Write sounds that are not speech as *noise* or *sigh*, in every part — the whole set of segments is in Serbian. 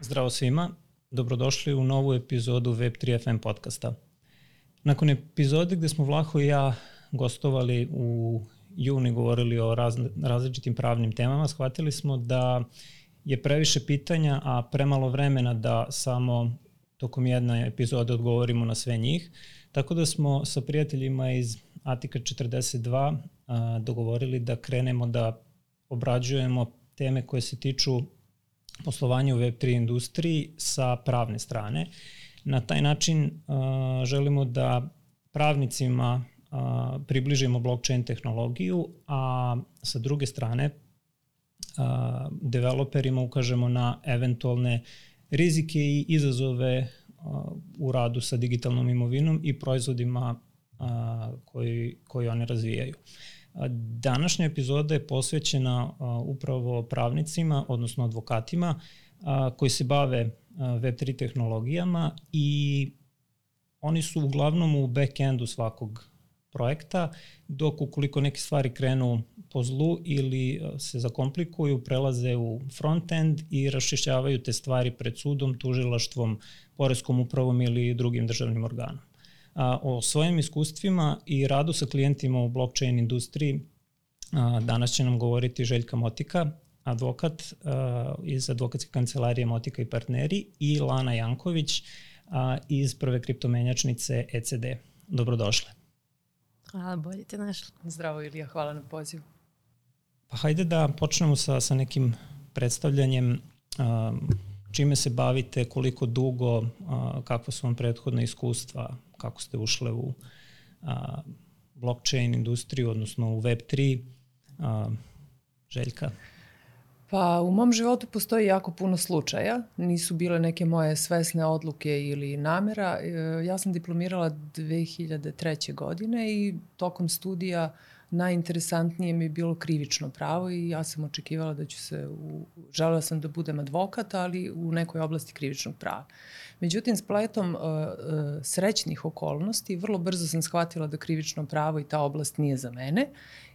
Zdravo svima, dobrodošli u novu epizodu Web3 FM podcasta. Nakon epizode gde smo Vlaho i ja gostovali u juni govorili o raz, različitim pravnim temama, shvatili smo da je previše pitanja, a premalo vremena da samo tokom jedne epizode odgovorimo na sve njih. Tako da smo sa prijateljima iz Atika 42 a, dogovorili da krenemo da obrađujemo teme koje se tiču poslovanja u Web3 industriji sa pravne strane. Na taj način a, želimo da pravnicima a, približimo blockchain tehnologiju, a sa druge strane a, developerima ukažemo na eventualne rizike i izazove u radu sa digitalnom imovinom i proizvodima koji, koji one razvijaju. Današnja epizoda je posvećena upravo pravnicima, odnosno advokatima, koji se bave Web3 tehnologijama i oni su uglavnom u backendu svakog projekta, dok ukoliko neke stvari krenu po zlu ili se zakomplikuju, prelaze u frontend i raščišćavaju te stvari pred sudom, tužilaštvom, poreskom upravom ili drugim državnim organom. A, o svojim iskustvima i radu sa klijentima u blockchain industriji a, danas će nam govoriti Željka Motika, advokat a, iz advokatske kancelarije Motika i partneri i Lana Janković a, iz prve kriptomenjačnice ECD. Dobrodošle. Hvala, bolje te našli. Zdravo Ilija, hvala na pozivu. Pa hajde da počnemo sa, sa nekim predstavljanjem um, čime se bavite, koliko dugo, uh, kakva su vam prethodna iskustva, kako ste ušle u a, blockchain industriju, odnosno u Web3. A, Željka? Pa u mom životu postoji jako puno slučaja. Nisu bile neke moje svesne odluke ili namera. E, ja sam diplomirala 2003. godine i tokom studija najinteresantnije mi je bilo krivično pravo i ja sam očekivala da ću se, u, želela sam da budem advokat, ali u nekoj oblasti krivičnog prava. Međutim, spletom uh, uh, srećnih okolnosti, vrlo brzo sam shvatila da krivično pravo i ta oblast nije za mene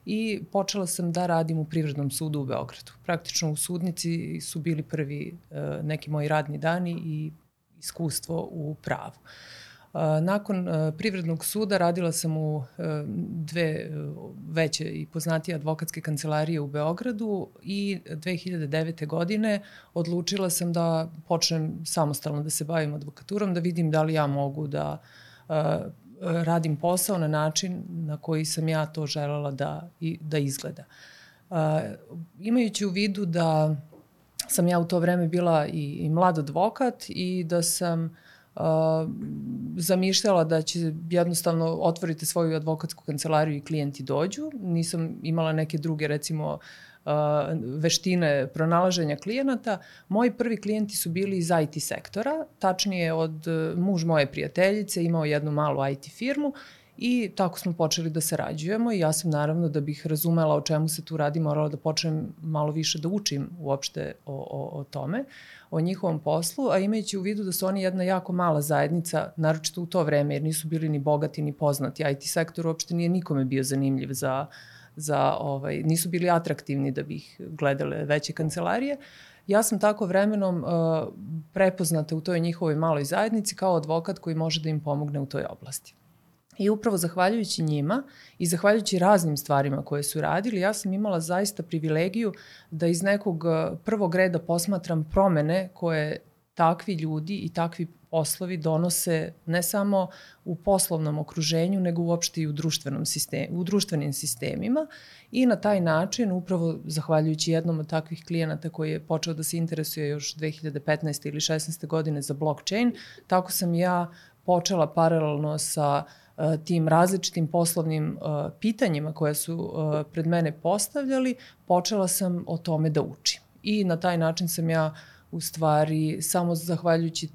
i počela sam da radim u Privrednom sudu u Beogradu. Praktično u sudnici su bili prvi uh, neki moji radni dani i iskustvo u pravu. Nakon privrednog suda radila sam u dve veće i poznatije advokatske kancelarije u Beogradu i 2009. godine odlučila sam da počnem samostalno da se bavim advokaturom, da vidim da li ja mogu da radim posao na način na koji sam ja to želela da, da izgleda. Imajući u vidu da sam ja u to vreme bila i, i mlad advokat i da sam zamišljala da će jednostavno otvoriti svoju advokatsku kancelariju i klijenti dođu. Nisam imala neke druge, recimo, veštine pronalaženja klijenata. Moji prvi klijenti su bili iz IT sektora, tačnije od muž moje prijateljice, imao jednu malu IT firmu I tako smo počeli da sarađujemo i ja sam naravno da bih razumela o čemu se tu radi morala da počnem malo više da učim uopšte o, o, o tome, o njihovom poslu, a imajući u vidu da su oni jedna jako mala zajednica, naročito u to vreme jer nisu bili ni bogati ni poznati. IT sektor uopšte nije nikome bio zanimljiv za, za ovaj, nisu bili atraktivni da bih gledale veće kancelarije. Ja sam tako vremenom uh, prepoznata u toj njihovoj maloj zajednici kao advokat koji može da im pomogne u toj oblasti. I upravo zahvaljujući njima i zahvaljujući raznim stvarima koje su radili, ja sam imala zaista privilegiju da iz nekog eh, prvog reda posmatram promene koje takvi ljudi i takvi poslovi donose ne samo u poslovnom okruženju, nego uopšte i u, društvenom sistemu, u društvenim sistemima i na taj način, upravo zahvaljujući jednom od takvih klijenata koji je počeo da se interesuje još 2015. ili 16. godine za blockchain, tako sam ja počela paralelno sa uh, E, tim različitim poslovnim e, pitanjima koje su e, pred mene postavljali, počela sam o tome da učim. I na taj način sam ja u stvari samo zahvaljujući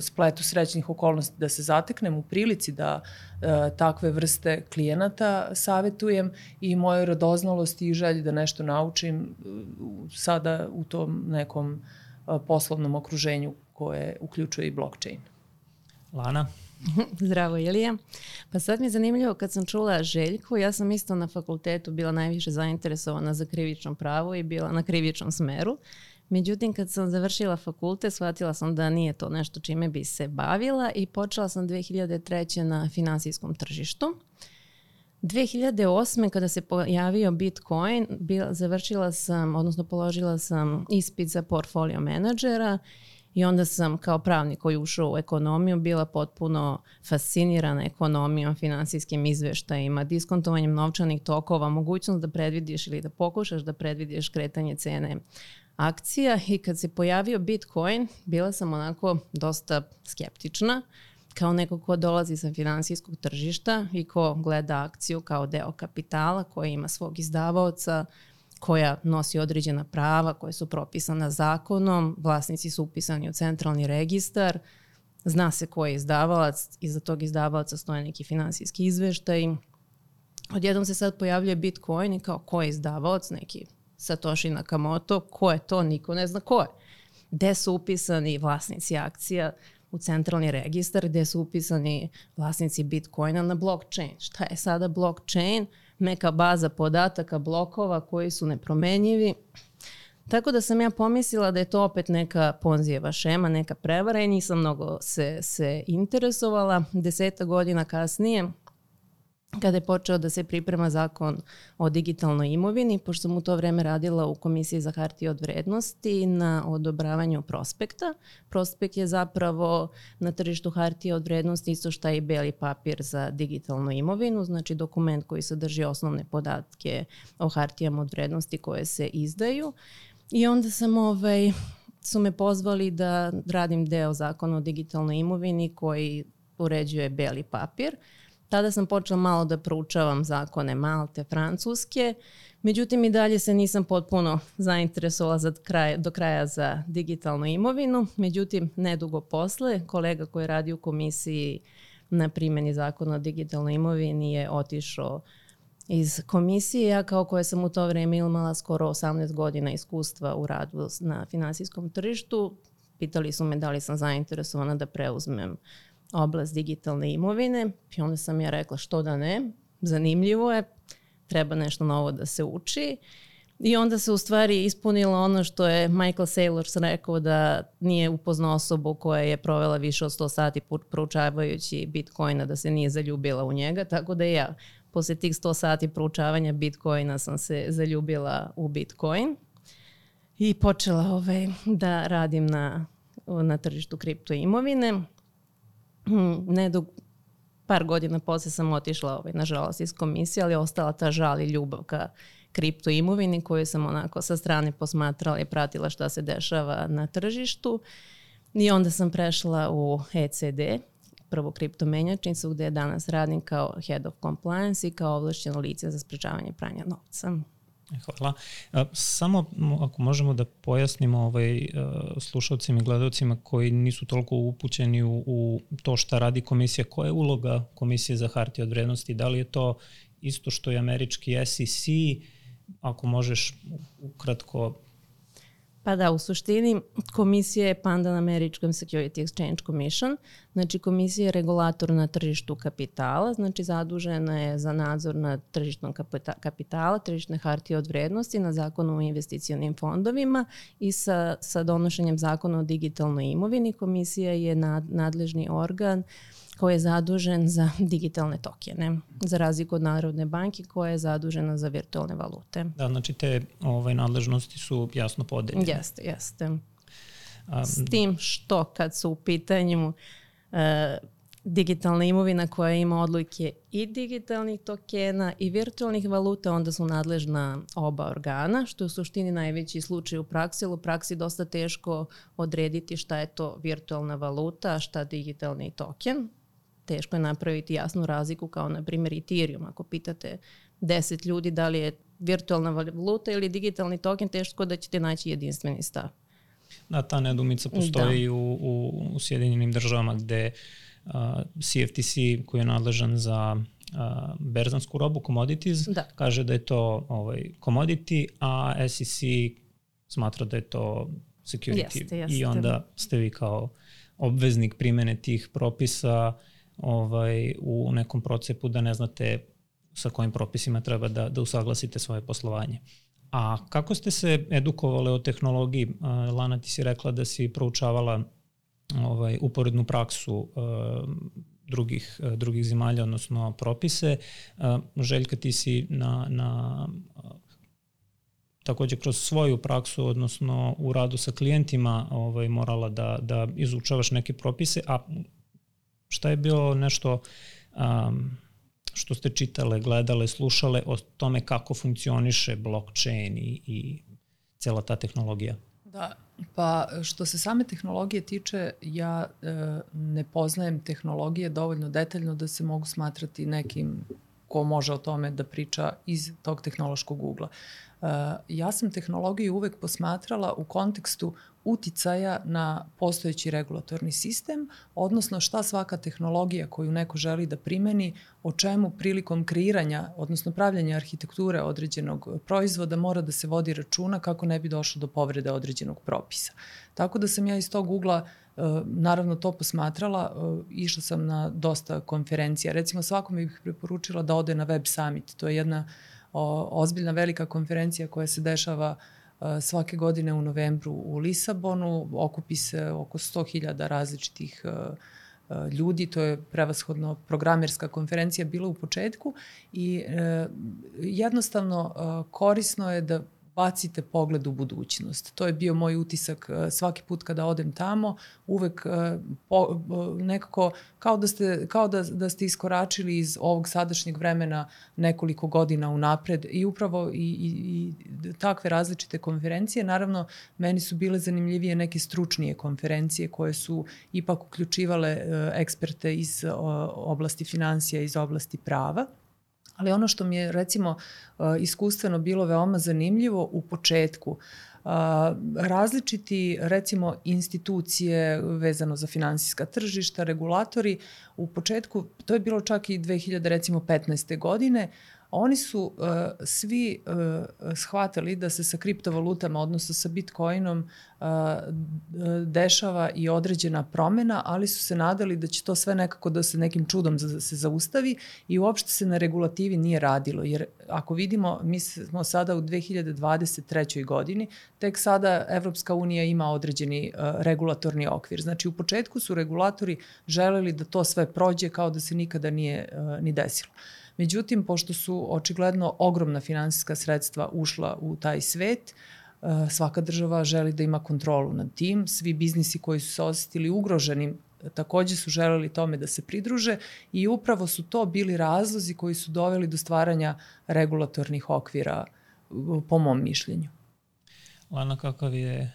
spletu srećnih okolnosti da se zateknem u prilici da e, takve vrste klijenata savetujem i moje radoznalosti i želji da nešto naučim e, sada u tom nekom e, poslovnom okruženju koje uključuje i blockchain. Lana? *laughs* Zdravo Ilija. Pa sad mi je zanimljivo kad sam čula Željku, ja sam isto na fakultetu bila najviše zainteresovana za krivično pravo i bila na krivičnom smeru. Međutim, kad sam završila fakultet, shvatila sam da nije to nešto čime bi se bavila i počela sam 2003. na finansijskom tržištu. 2008. kada se pojavio Bitcoin, bila, završila sam, odnosno položila sam ispit za portfolio menadžera i onda sam kao pravnik koji ušao u ekonomiju bila potpuno fascinirana ekonomijom, finansijskim izveštajima, diskontovanjem novčanih tokova, mogućnost da predvidiš ili da pokušaš da predvidiš kretanje cene akcija. I kad se pojavio Bitcoin, bila sam onako dosta skeptična kao neko ko dolazi sa finansijskog tržišta i ko gleda akciju kao deo kapitala, koja ima svog izdavaoca, koja nosi određena prava koja su propisana zakonom, vlasnici su upisani u centralni registar, zna se ko je izdavalac, iza tog izdavaoca stoje neki finansijski izveštaj. Odjednom se sad pojavljuje Bitcoin i kao ko je izdavaoc, neki Satoshi Nakamoto, ko je to, niko ne zna ko je. Gde su upisani vlasnici akcija u centralni registar, gde su upisani vlasnici Bitcoina na blockchain. Šta je sada blockchain? Neka baza podataka, blokova koji su nepromenjivi. Tako da sam ja pomislila da je to opet neka ponzijeva šema, neka prevara i nisam mnogo se, se interesovala. Deseta godina kasnije kada je počeo da se priprema zakon o digitalnoj imovini, pošto sam u to vreme radila u Komisiji za hartije od vrednosti na odobravanju prospekta. Prospekt je zapravo na tržištu hartije od vrednosti isto šta i beli papir za digitalnu imovinu, znači dokument koji sadrži osnovne podatke o hartijama od vrednosti koje se izdaju. I onda sam ovaj, su me pozvali da radim deo zakona o digitalnoj imovini koji uređuje beli papir. Tada sam počela malo da proučavam zakone Malte, Francuske, međutim i dalje se nisam potpuno zainteresovala za kraj, do kraja za digitalnu imovinu. Međutim, nedugo posle, kolega koji radi u komisiji na primjeni zakona o digitalnoj imovini je otišao iz komisije. Ja kao koja sam u to vreme imala skoro 18 godina iskustva u radu na finansijskom tržištu, pitali su me da li sam zainteresovana da preuzmem oblast digitalne imovine i onda sam ja rekla što da ne, zanimljivo je, treba nešto novo da se uči. I onda se u stvari ispunilo ono što je Michael Saylors rekao da nije upoznao osobu koja je provela više od 100 sati proučavajući Bitcoina da se nije zaljubila u njega, tako da ja posle tih 100 sati proučavanja Bitcoina sam se zaljubila u Bitcoin i počela ovaj, da radim na, na tržištu kripto imovine. Hmm, ne dug, par godina posle sam otišla, ovaj, nažalost, iz komisije, ali ostala ta žal i ljubav ka kripto imovini koju sam onako sa strane posmatrala i pratila šta se dešava na tržištu. I onda sam prešla u ECD, prvu kriptomenjačnicu gde danas radim kao Head of Compliance i kao ovlašćeno lice za sprečavanje pranja novca. Hvala. Samo ako možemo da pojasnimo ovaj, slušalcima i gledalcima koji nisu toliko upućeni u, u to šta radi komisija, koja je uloga komisije za hartije od vrednosti? Da li je to isto što je američki SEC? Ako možeš ukratko Pa da, u suštini komisija je Pandan American Security Exchange Commission, znači komisija je regulator na tržištu kapitala, znači zadužena je za nadzor nad tržištom kapitala, tržišne hartije od vrednosti, na zakonu o investicionim fondovima i sa, sa donošenjem zakona o digitalnoj imovini komisija je nad, nadležni organ uh, koji je zadužen za digitalne tokene, za razliku od Narodne banke koja je zadužena za virtualne valute. Da, znači te ovaj, nadležnosti su jasno podeljene. Jeste, jeste. Um, S tim što kad su u pitanju uh, digitalna imovina koja ima odlike i digitalnih tokena i virtualnih valuta, onda su nadležna oba organa, što je u suštini najveći slučaj u praksi, ali u praksi dosta teško odrediti šta je to virtualna valuta, a šta digitalni token teško je napraviti jasnu razliku kao na primjer Ethereum. Ako pitate 10 ljudi da li je virtualna valuta ili digitalni token, teško da ćete naći jedinstveni stav. Da, ta nedumica postoji da. u, u, u Sjedinjenim državama gde uh, CFTC koji je nadležan za uh, berzansku robu, commodities, da. kaže da je to ovaj, commodity, a SEC smatra da je to security. Jeste, jeste. I onda ste vi kao obveznik primene tih propisa ovaj, u nekom procepu da ne znate sa kojim propisima treba da, da usaglasite svoje poslovanje. A kako ste se edukovali o tehnologiji? Lana, ti si rekla da si proučavala ovaj, uporednu praksu uh, drugih, uh, drugih zemalja, odnosno propise. Željka, ti si na, na takođe kroz svoju praksu, odnosno u radu sa klijentima ovaj, morala da, da izučavaš neke propise, a šta je bilo nešto um, što ste čitale, gledale, slušale o tome kako funkcioniše blockchain i, i cela ta tehnologija? Da, pa što se same tehnologije tiče, ja e, ne poznajem tehnologije dovoljno detaljno da se mogu smatrati nekim ko može o tome da priča iz tog tehnološkog ugla. E, ja sam tehnologiju uvek posmatrala u kontekstu uticaja na postojeći regulatorni sistem, odnosno šta svaka tehnologija koju neko želi da primeni, o čemu prilikom kreiranja, odnosno pravljanja arhitekture određenog proizvoda mora da se vodi računa kako ne bi došlo do povrede određenog propisa. Tako da sam ja iz tog ugla e, naravno to posmatrala, e, išla sam na dosta konferencija. Recimo svakome bih preporučila da ode na Web Summit. To je jedna ozbiljna velika konferencija koja se dešava uh, svake godine u novembru u Lisabonu. Okupi se oko 100.000 različitih ljudi, to je prevashodno programerska konferencija bila u početku i jednostavno korisno je da bacite pogled u budućnost. To je bio moj utisak e, svaki put kada odem tamo, uvek e, po, nekako kao da ste, kao da, da ste iskoračili iz ovog sadašnjeg vremena nekoliko godina unapred i upravo i, i, i takve različite konferencije. Naravno, meni su bile zanimljivije neke stručnije konferencije koje su ipak uključivale e, eksperte iz oblasti financija, iz oblasti prava. Ali ono što mi je recimo uh, iskustveno bilo veoma zanimljivo u početku, uh, različiti recimo institucije vezano za finansijska tržišta, regulatori, u početku, to je bilo čak i 2000 recimo 15. godine, oni su uh, svi uh, shvatili da se sa kriptovalutama, odnosno sa Bitcoinom, uh, dešava i određena promena, ali su se nadali da će to sve nekako da se nekim čudom za, se zaustavi i uopšte se na regulativi nije radilo. Jer ako vidimo, mi smo sada u 2023. godini, tek sada Evropska unija ima određeni uh, regulatorni okvir. Znači u početku su regulatori želeli da to sve prođe kao da se nikada nije uh, ni desilo. Međutim, pošto su očigledno ogromna finansijska sredstva ušla u taj svet, e, svaka država želi da ima kontrolu nad tim. Svi biznisi koji su se osetili ugroženim takođe su želeli tome da se pridruže i upravo su to bili razlozi koji su doveli do stvaranja regulatornih okvira po mom mišljenju. Lana, kakav je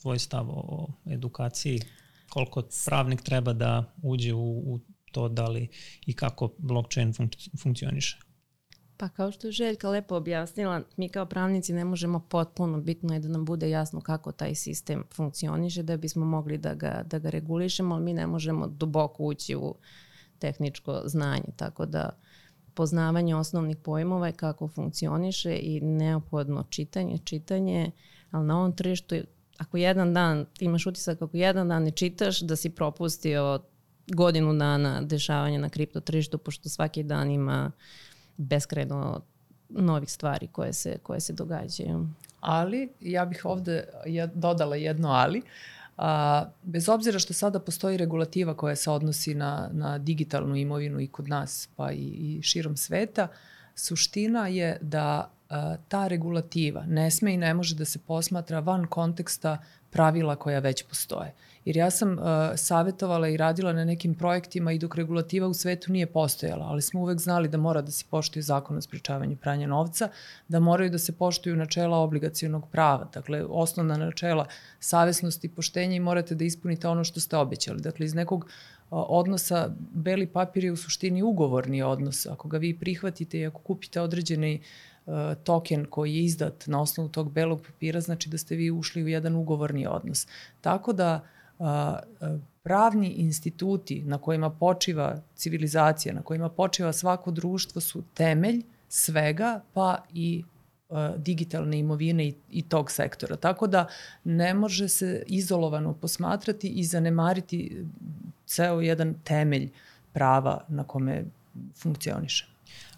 tvoj stav o edukaciji? Koliko pravnik treba da uđe u, u to da li i kako blockchain funk funkcioniše. Pa kao što je Željka lepo objasnila, mi kao pravnici ne možemo potpuno, bitno je da nam bude jasno kako taj sistem funkcioniše da bismo mogli da ga, da ga regulišemo, ali mi ne možemo duboko ući u tehničko znanje, tako da poznavanje osnovnih pojmova i kako funkcioniše i neophodno čitanje, čitanje, ali na ovom tržištu ako jedan dan imaš utisak ako jedan dan ne čitaš da si propustio godinu dana dešavanja na kripto tržištu, pošto svaki dan ima beskreno novih stvari koje se, koje se događaju. Ali, ja bih ovde dodala jedno ali, A, bez obzira što sada postoji regulativa koja se odnosi na, na digitalnu imovinu i kod nas, pa i, i širom sveta, suština je da ta regulativa ne sme i ne može da se posmatra van konteksta pravila koja već postoje. Jer ja sam uh, savjetovala i radila na nekim projektima i dok regulativa u svetu nije postojala, ali smo uvek znali da mora da se poštuju zakon o sprečavanju pranja novca, da moraju da se poštuju načela obligacijonog prava, dakle osnovna načela savesnosti i poštenja i morate da ispunite ono što ste obećali. Dakle, iz nekog odnosa beli papir je u suštini ugovorni odnos. Ako ga vi prihvatite i ako kupite određeni uh, token koji je izdat na osnovu tog belog papira, znači da ste vi ušli u jedan ugovorni odnos. Tako da uh, pravni instituti na kojima počiva civilizacija, na kojima počiva svako društvo su temelj svega, pa i digitalne imovine i, i tog sektora. Tako da ne može se izolovano posmatrati i zanemariti ceo jedan temelj prava na kome funkcioniše.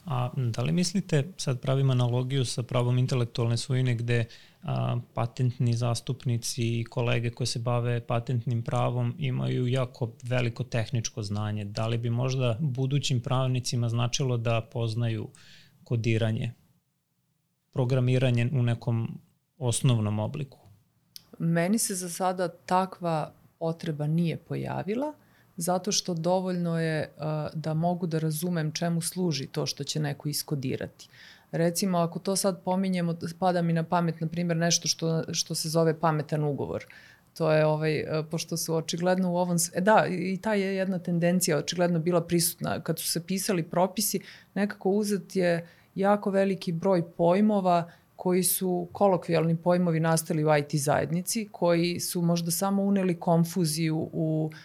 A da li mislite, sad pravim analogiju sa pravom intelektualne svojine gde a, patentni zastupnici i kolege koje se bave patentnim pravom imaju jako veliko tehničko znanje. Da li bi možda budućim pravnicima značilo da poznaju kodiranje, programiranje u nekom osnovnom obliku? Meni se za sada takva potreba nije pojavila, zato što dovoljno je da mogu da razumem čemu služi to što će neko iskodirati. Recimo, ako to sad pominjemo, pada mi na pamet, na primjer, nešto što, što se zove pametan ugovor. To je, ovaj, pošto su očigledno u ovom... E da, i ta je jedna tendencija očigledno bila prisutna. Kad su se pisali propisi, nekako uzet je jako veliki broj pojmova koji su kolokvijalni pojmovi nastali u IT zajednici, koji su možda samo uneli konfuziju u uh,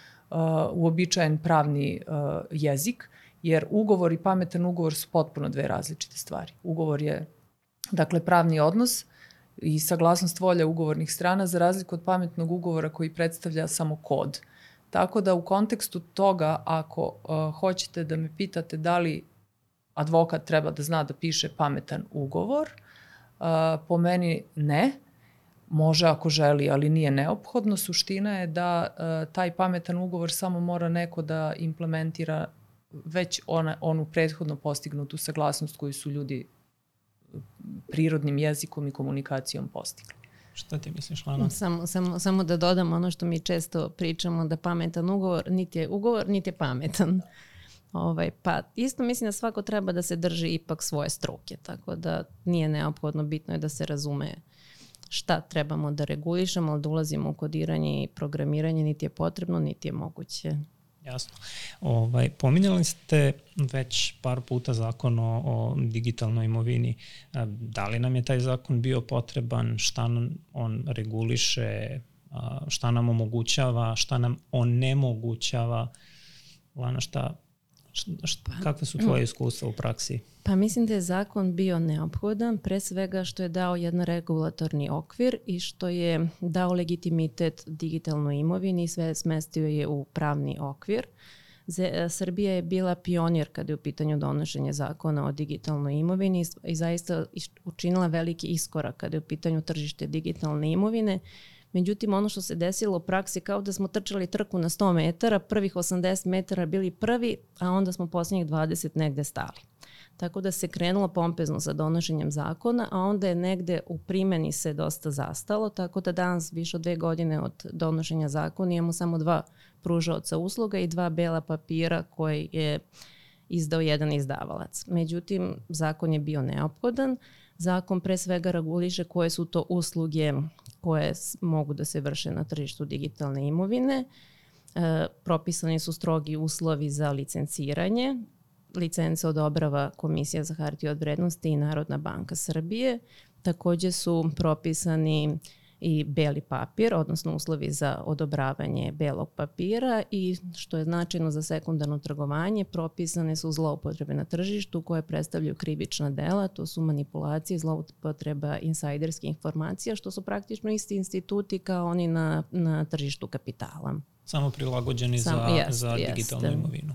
uobičajen pravni uh, jezik, jer ugovor i pametan ugovor su potpuno dve različite stvari. Ugovor je, dakle, pravni odnos i saglasnost volja ugovornih strana za razliku od pametnog ugovora koji predstavlja samo kod. Tako da u kontekstu toga, ako uh, hoćete da me pitate da li advokat treba da zna da piše pametan ugovor, uh, po meni ne, Može ako želi, ali nije neophodno. Suština je da uh, taj pametan ugovor samo mora neko da implementira već ona, onu prethodno postignutu saglasnost koju su ljudi prirodnim jezikom i komunikacijom postigli. Šta ti misliš, Lana? Samo, samo, samo da dodam ono što mi često pričamo, da pametan ugovor niti je ugovor, niti je pametan. Ovaj, pa isto mislim da svako treba da se drži ipak svoje struke, tako da nije neophodno, bitno je da se razume uh, šta trebamo da regulišemo, ali da ulazimo u kodiranje i programiranje niti je potrebno, niti je moguće. Jasno. Ovaj, pominjali ste već par puta zakon o, o digitalnoj imovini. Da li nam je taj zakon bio potreban, šta nam on reguliše, šta nam omogućava, šta nam onemogućava? Lana, šta, šta, kakve su tvoje iskustva u praksi? Pa mislim da je zakon bio neophodan, pre svega što je dao jedan regulatorni okvir i što je dao legitimitet digitalnoj imovini i sve smestio je u pravni okvir. E, Srbija je bila pionir kada je u pitanju donošenja zakona o digitalnoj imovini i zaista učinila veliki iskorak kada je u pitanju tržište digitalne imovine. Međutim, ono što se desilo u praksi kao da smo trčali trku na 100 metara, prvih 80 metara bili prvi, a onda smo posljednjih 20 negde stali. Tako da se krenulo pompezno sa donošenjem zakona, a onda je negde u primeni se dosta zastalo, tako da danas više od dve godine od donošenja zakona imamo samo dva pružaoca usluga i dva bela papira koji je izdao jedan izdavalac. Međutim, zakon je bio neophodan. Zakon pre svega reguliše koje su to usluge koje mogu da se vrše na tržištu digitalne imovine. E, propisani su strogi uslovi za licenciranje, licence odobrava Komisija za hartije od vrednosti i Narodna banka Srbije. Takođe su propisani i beli papir, odnosno uslovi za odobravanje belog papira i što je značajno za sekundarno trgovanje, propisane su zloupotrebe na tržištu koje predstavljaju krivična dela, to su manipulacije, zloupotreba insajderskih informacija, što su praktično isti instituti kao oni na, na tržištu kapitala. Samo prilagođeni Sam, za, jest, za digitalnu jest. imovinu.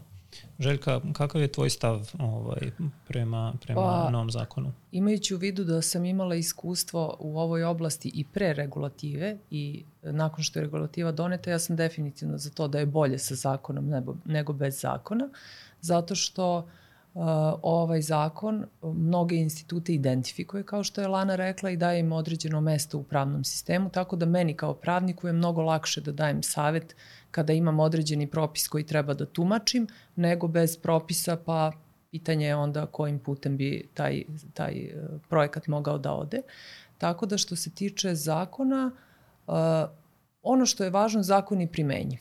Željka, kakav je tvoj stav ovaj, prema, prema pa, novom zakonu? Imajući u vidu da sam imala iskustvo u ovoj oblasti i pre regulative i nakon što je regulativa doneta, ja sam definitivno za to da je bolje sa zakonom nego, nego bez zakona, zato što uh, ovaj zakon mnoge institute identifikuje, kao što je Lana rekla, i daje im određeno mesto u pravnom sistemu, tako da meni kao pravniku je mnogo lakše da dajem savet kada imam određeni propis koji treba da tumačim, nego bez propisa, pa pitanje je onda kojim putem bi taj, taj e, projekat mogao da ode. Tako da što se tiče zakona, uh, ono što je važno, zakon je primenjiv.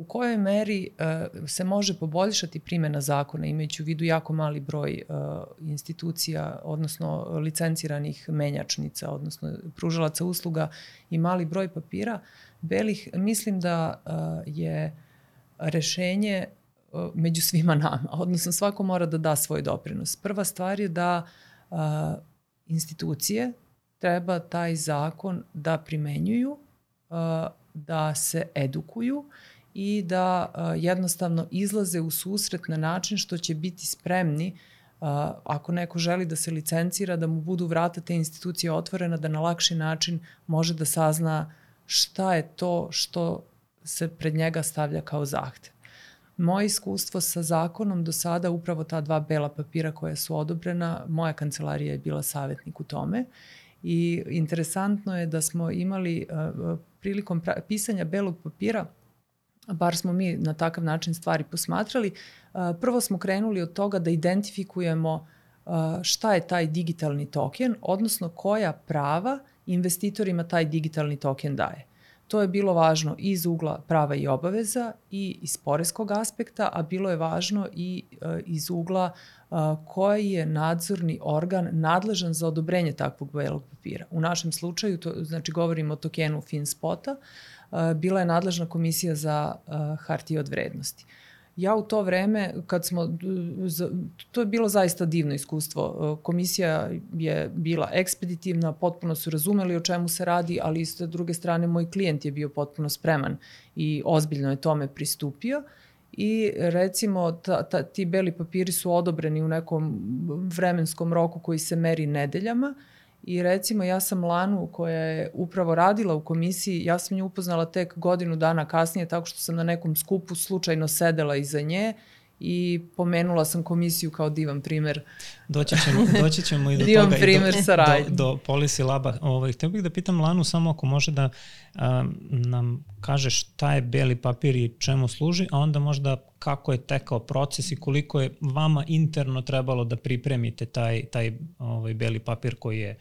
U kojoj meri uh, se može poboljšati primjena zakona imajući u vidu jako mali broj uh, institucija, odnosno licenciranih menjačnica, odnosno pružalaca usluga i mali broj papira, belih, mislim da uh, je rešenje uh, među svima nama, *laughs* odnosno svako mora da da svoj doprinos. Prva stvar je da uh, institucije treba taj zakon da primenjuju, uh, da se edukuju i da jednostavno izlaze u susret na način što će biti spremni ako neko želi da se licencira, da mu budu vrata te institucije otvorena, da na lakši način može da sazna šta je to što se pred njega stavlja kao zahtev. Moje iskustvo sa zakonom do sada, upravo ta dva bela papira koja su odobrena, moja kancelarija je bila savjetnik u tome i interesantno je da smo imali prilikom pisanja belog papira bar smo mi na takav način stvari posmatrali, prvo smo krenuli od toga da identifikujemo šta je taj digitalni token, odnosno koja prava investitorima taj digitalni token daje. To je bilo važno iz ugla prava i obaveza i iz poreskog aspekta, a bilo je važno i iz ugla koji je nadzorni organ nadležan za odobrenje takvog belog papira. U našem slučaju, to, znači govorimo o tokenu FinSpota, bila je nadležna komisija za hartije od vrednosti. Ja u to vreme, kad smo, to je bilo zaista divno iskustvo. Komisija je bila ekspeditivna, potpuno su razumeli o čemu se radi, ali isto druge strane moj klijent je bio potpuno spreman i ozbiljno je tome pristupio. I recimo ta, ta, ti beli papiri su odobreni u nekom vremenskom roku koji se meri nedeljama I recimo ja sam Lanu koja je upravo radila u komisiji, ja sam nju upoznala tek godinu dana kasnije tako što sam na nekom skupu slučajno sedela iza nje i pomenula sam komisiju kao divan primer. Doći ćemo, *laughs* doći ćemo i do divan toga. primer i do, do, do Policy Laba. Ovaj, htio bih da pitam Lanu samo ako može da a, nam kaže šta je beli papir i čemu služi, a onda možda kako je tekao proces i koliko je vama interno trebalo da pripremite taj, taj ovaj, beli papir koji je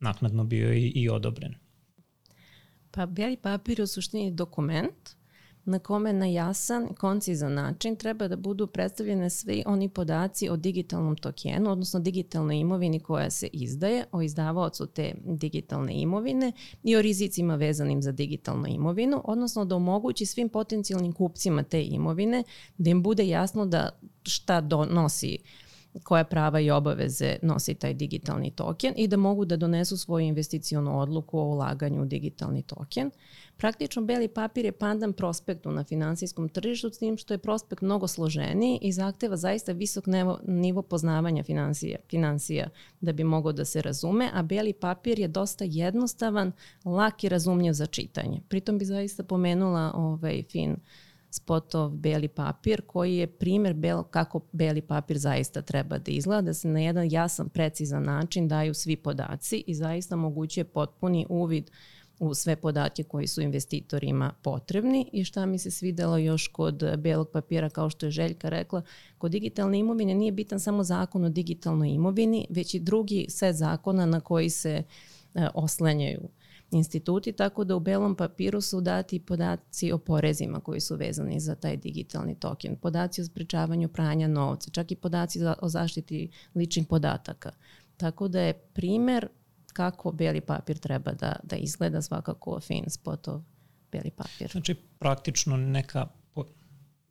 naknadno bio i, i odobren. Pa beli papir je u suštini dokument na kome na jasan, koncizan način treba da budu predstavljene svi oni podaci o digitalnom tokenu, odnosno digitalnoj imovini koja se izdaje, o izdavaocu te digitalne imovine i o rizicima vezanim za digitalnu imovinu, odnosno da omogući svim potencijalnim kupcima te imovine da im bude jasno da šta donosi koja prava i obaveze nosi taj digitalni token i da mogu da donesu svoju investicionu odluku o ulaganju u digitalni token. Praktično beli papir je pandan prospektu na finansijskom tržištu s tim što je prospekt mnogo složeniji i zahteva zaista visok nivo, nivo poznavanja financija, financija da bi mogao da se razume, a beli papir je dosta jednostavan, lak i razumljiv za čitanje. Pritom bi zaista pomenula ovaj fin spotov beli papir koji je primer bel, kako beli papir zaista treba da izgleda, da se na jedan jasan, precizan način daju svi podaci i zaista moguće potpuni uvid u sve podatke koji su investitorima potrebni i šta mi se svidelo još kod belog papira kao što je Željka rekla, kod digitalne imovine nije bitan samo zakon o digitalnoj imovini, već i drugi set zakona na koji se e, oslanjaju instituti, tako da u belom papiru su dati podaci o porezima koji su vezani za taj digitalni token, podaci o sprečavanju pranja novca, čak i podaci o zaštiti ličnih podataka. Tako da je primer kako beli papir treba da, da izgleda svakako fin spotov beli papir. Znači praktično neka po,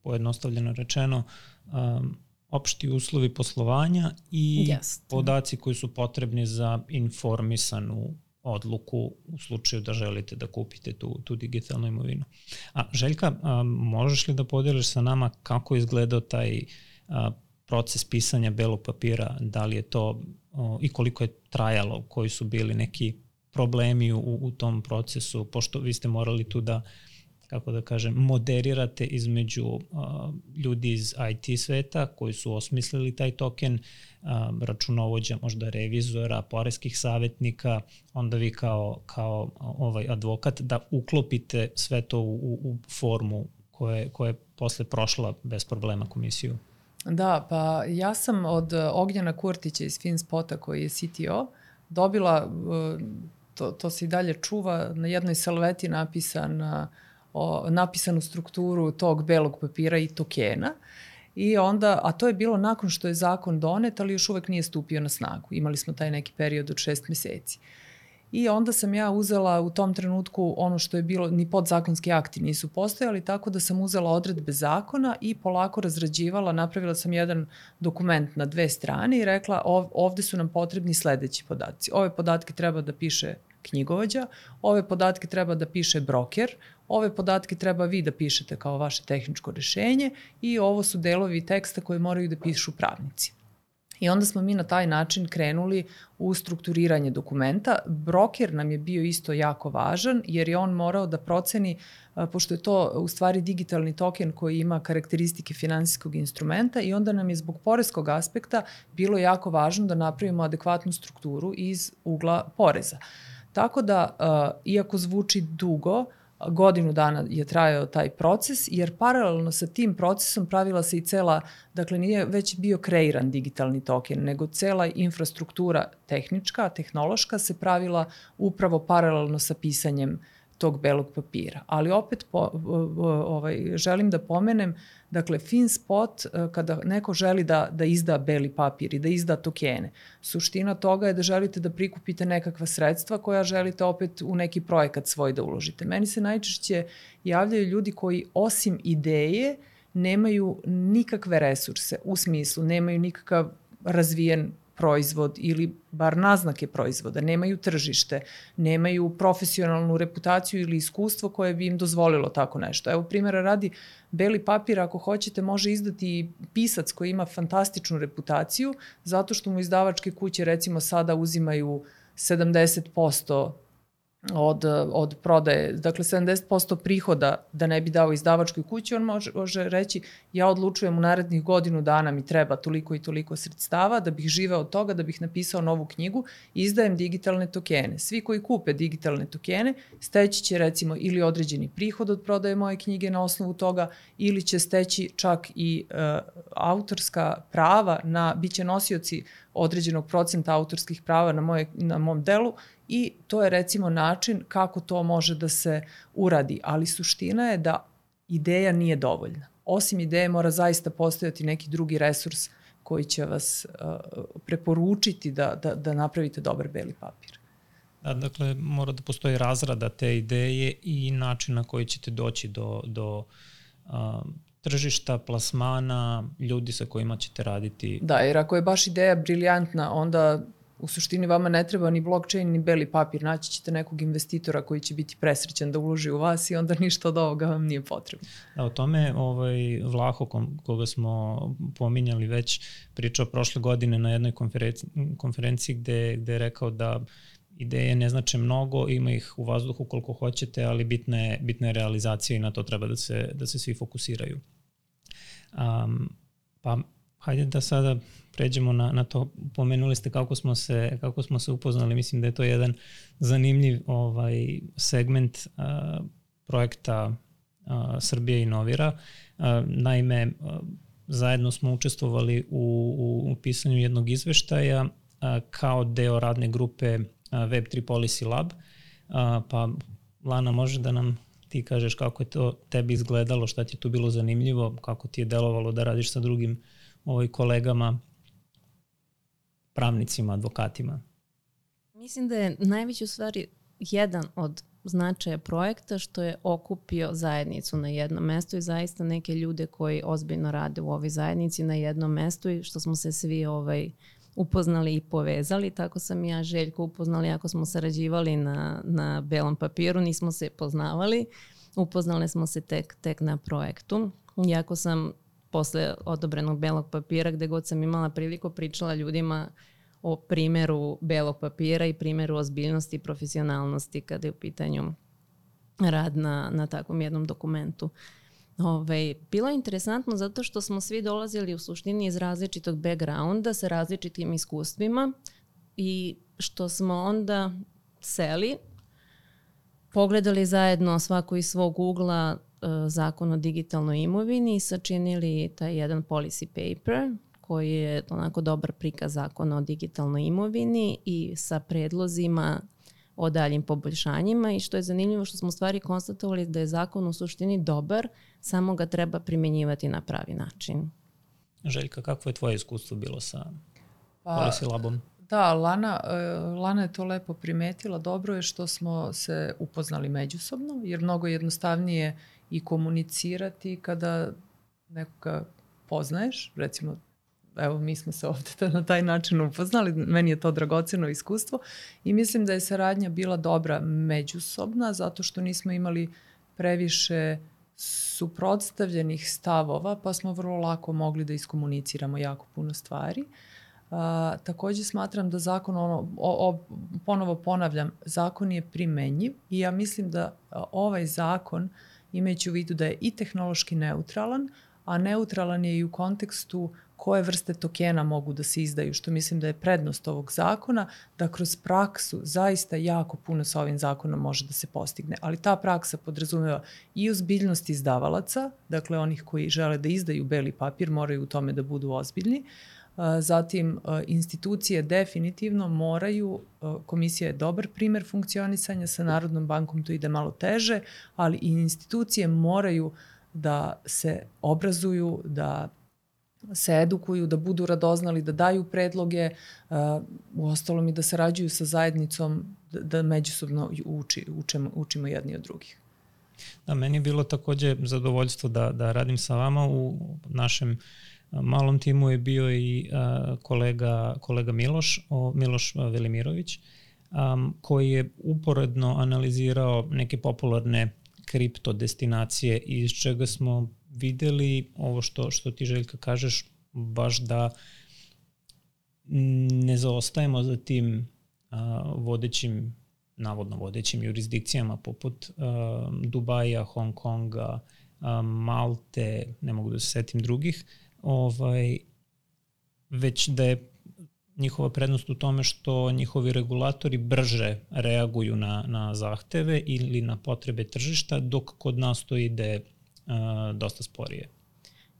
pojednostavljeno rečeno um, opšti uslovi poslovanja i Jest. podaci koji su potrebni za informisanu odluku u slučaju da želite da kupite tu, tu digitalnu imovinu. A Željka, a, možeš li da podeliš sa nama kako je izgledao taj a, proces pisanja belog papira, da li je to o, i koliko je trajalo, koji su bili neki problemi u, u tom procesu, pošto vi ste morali tu da kako da kažem, moderirate između uh, ljudi iz IT sveta koji su osmislili taj token, uh, računovođa, možda revizora, poreskih savjetnika, onda vi kao, kao ovaj advokat da uklopite sve to u, u formu koje, koje je posle prošla bez problema komisiju. Da, pa ja sam od Ognjana Kurtića iz FinSpota koji je CTO dobila, to, to se i dalje čuva, na jednoj salveti napisan o, napisanu strukturu tog belog papira i tokena. I onda, a to je bilo nakon što je zakon donet, ali još uvek nije stupio na snagu. Imali smo taj neki period od šest meseci. Uh, I onda sam ja uzela u tom trenutku ono što je bilo, ni podzakonski akti nisu postojali, tako da sam uzela odredbe zakona i polako razrađivala, napravila sam jedan dokument na dve strane i rekla ov, ovde su nam potrebni sledeći podaci. Ove podatke treba da piše knjigovođa, ove podatke treba da piše broker, ove podatke treba vi da pišete kao vaše tehničko rešenje i ovo su delovi teksta koje moraju da pišu pravnici. I onda smo mi na taj način krenuli u strukturiranje dokumenta. Broker nam je bio isto jako važan jer je on morao da proceni, pošto je to u stvari digitalni token koji ima karakteristike finansijskog instrumenta i onda nam je zbog poreskog aspekta bilo jako važno da napravimo adekvatnu strukturu iz ugla poreza. Tako da, iako zvuči dugo, godinu dana je trajao taj proces, jer paralelno sa tim procesom pravila se i cela, dakle nije već bio kreiran digitalni token, nego cela infrastruktura tehnička, tehnološka se pravila upravo paralelno sa pisanjem tog belog papira. Ali opet po, ovaj, želim da pomenem Dakle, FinSpot, e, kada neko želi da, da izda beli papir i da izda tokene, suština toga je da želite da prikupite nekakva sredstva koja želite opet u neki projekat svoj da uložite. Meni se najčešće javljaju ljudi koji osim ideje nemaju nikakve resurse, u smislu nemaju nikakav razvijen proizvod ili bar naznake proizvoda, nemaju tržište, nemaju profesionalnu reputaciju ili iskustvo koje bi im dozvolilo tako nešto. Evo primjera radi, beli papir ako hoćete može izdati pisac koji ima fantastičnu reputaciju zato što mu izdavačke kuće recimo sada uzimaju 70% od, od prodaje, dakle 70% prihoda da ne bi dao izdavačkoj kući, on može, može reći ja odlučujem u narednih godinu dana mi treba toliko i toliko sredstava da bih živeo od toga, da bih napisao novu knjigu i izdajem digitalne tokene. Svi koji kupe digitalne tokene steći će recimo ili određeni prihod od prodaje moje knjige na osnovu toga ili će steći čak i uh, autorska prava na, bit će nosioci određenog procenta autorskih prava na, moje, na mom delu i to je recimo način kako to može da se uradi. Ali suština je da ideja nije dovoljna. Osim ideje mora zaista postojati neki drugi resurs koji će vas uh, preporučiti da, da, da napravite dobar beli papir. Da, dakle, mora da postoji razrada te ideje i način na koji ćete doći do, do uh, tržišta, plasmana, ljudi sa kojima ćete raditi. Da, jer ako je baš ideja briljantna, onda u suštini vama ne treba ni blockchain ni beli papir, naći ćete nekog investitora koji će biti presrećan da uloži u vas i onda ništa od ovoga vam nije potrebno. Da, o tome ovaj, Vlaho koga smo pominjali već pričao prošle godine na jednoj konferenciji, konferenciji gde, gde je rekao da ideje ne znače mnogo, ima ih u vazduhu koliko hoćete, ali bitna je, bitna je realizacija i na to treba da se, da se svi fokusiraju. Um, pa hajde da sada pređemo na, na to. Pomenuli ste kako smo se, kako smo se upoznali. Mislim da je to jedan zanimljiv ovaj segment uh, projekta uh, Srbije inovira. Uh, naime, uh, zajedno smo učestvovali u, u, u pisanju jednog izveštaja uh, kao deo radne grupe uh, Web3 Policy Lab. Uh, pa Lana, može da nam ti kažeš kako je to tebi izgledalo, šta ti je tu bilo zanimljivo, kako ti je delovalo da radiš sa drugim ovaj, kolegama pravnicima, advokatima? Mislim da je najveći u stvari jedan od značaja projekta što je okupio zajednicu na jednom mestu i zaista neke ljude koji ozbiljno rade u ovoj zajednici na jednom mestu i što smo se svi ovaj, upoznali i povezali. Tako sam ja Željko upoznali ako smo sarađivali na, na belom papiru, nismo se poznavali. Upoznali smo se tek, tek na projektu. Iako sam posle odobrenog belog papira, gde god sam imala priliku pričala ljudima o primeru belog papira i primeru ozbiljnosti i profesionalnosti kada je u pitanju rad na, na takvom jednom dokumentu. Ove, bilo je interesantno zato što smo svi dolazili u suštini iz različitog backgrounda sa različitim iskustvima i što smo onda seli, pogledali zajedno svako iz svog ugla zakon o digitalnoj imovini i sačinili taj jedan policy paper koji je onako dobar prikaz zakona o digitalnoj imovini i sa predlozima o daljim poboljšanjima i što je zanimljivo što smo stvari konstatovali da je zakon u suštini dobar, samo ga treba primenjivati na pravi način. Željka, kakvo je tvoje iskustvo bilo sa pa, Policy Labom? Da, Lana, e, Lana je to lepo primetila. Dobro je što smo se upoznali međusobno, jer mnogo jednostavnije i komunicirati kada nekoga poznaješ, recimo evo mi smo se ovde *laughs* na taj način upoznali, meni je to dragoceno iskustvo i mislim da je saradnja bila dobra međusobna zato što nismo imali previše suprotstavljenih stavova pa smo vrlo lako mogli da iskomuniciramo jako puno stvari. A, takođe smatram da zakon, ono, o, o, ponovo ponavljam, zakon je primenjiv i ja mislim da ovaj zakon, imajući u vidu da je i tehnološki neutralan, a neutralan je i u kontekstu koje vrste tokena mogu da se izdaju, što mislim da je prednost ovog zakona, da kroz praksu zaista jako puno sa ovim zakonom može da se postigne. Ali ta praksa podrazumeva i ozbiljnost izdavalaca, dakle onih koji žele da izdaju beli papir moraju u tome da budu ozbiljni, Zatim, institucije definitivno moraju, komisija je dobar primer funkcionisanja, sa Narodnom bankom to ide malo teže, ali i institucije moraju da se obrazuju, da se edukuju, da budu radoznali, da daju predloge, uh, u ostalom i da sarađuju sa zajednicom, da, da međusobno uči, učemo, učimo jedni od drugih. Da, meni je bilo takođe zadovoljstvo da, da radim sa vama u našem malom timu je bio i uh, kolega, kolega Miloš, Miloš Velimirović, um, koji je uporedno analizirao neke popularne kripto destinacije iz čega smo videli ovo što, što ti Željka kažeš, baš da ne zaostajemo za tim vodećim, navodno vodećim jurisdikcijama poput a, Dubaja, Hong Konga, a, Malte, ne mogu da se setim drugih, ovaj, već da je njihova prednost u tome što njihovi regulatori brže reaguju na, na zahteve ili na potrebe tržišta, dok kod nas to ide dosta sporije.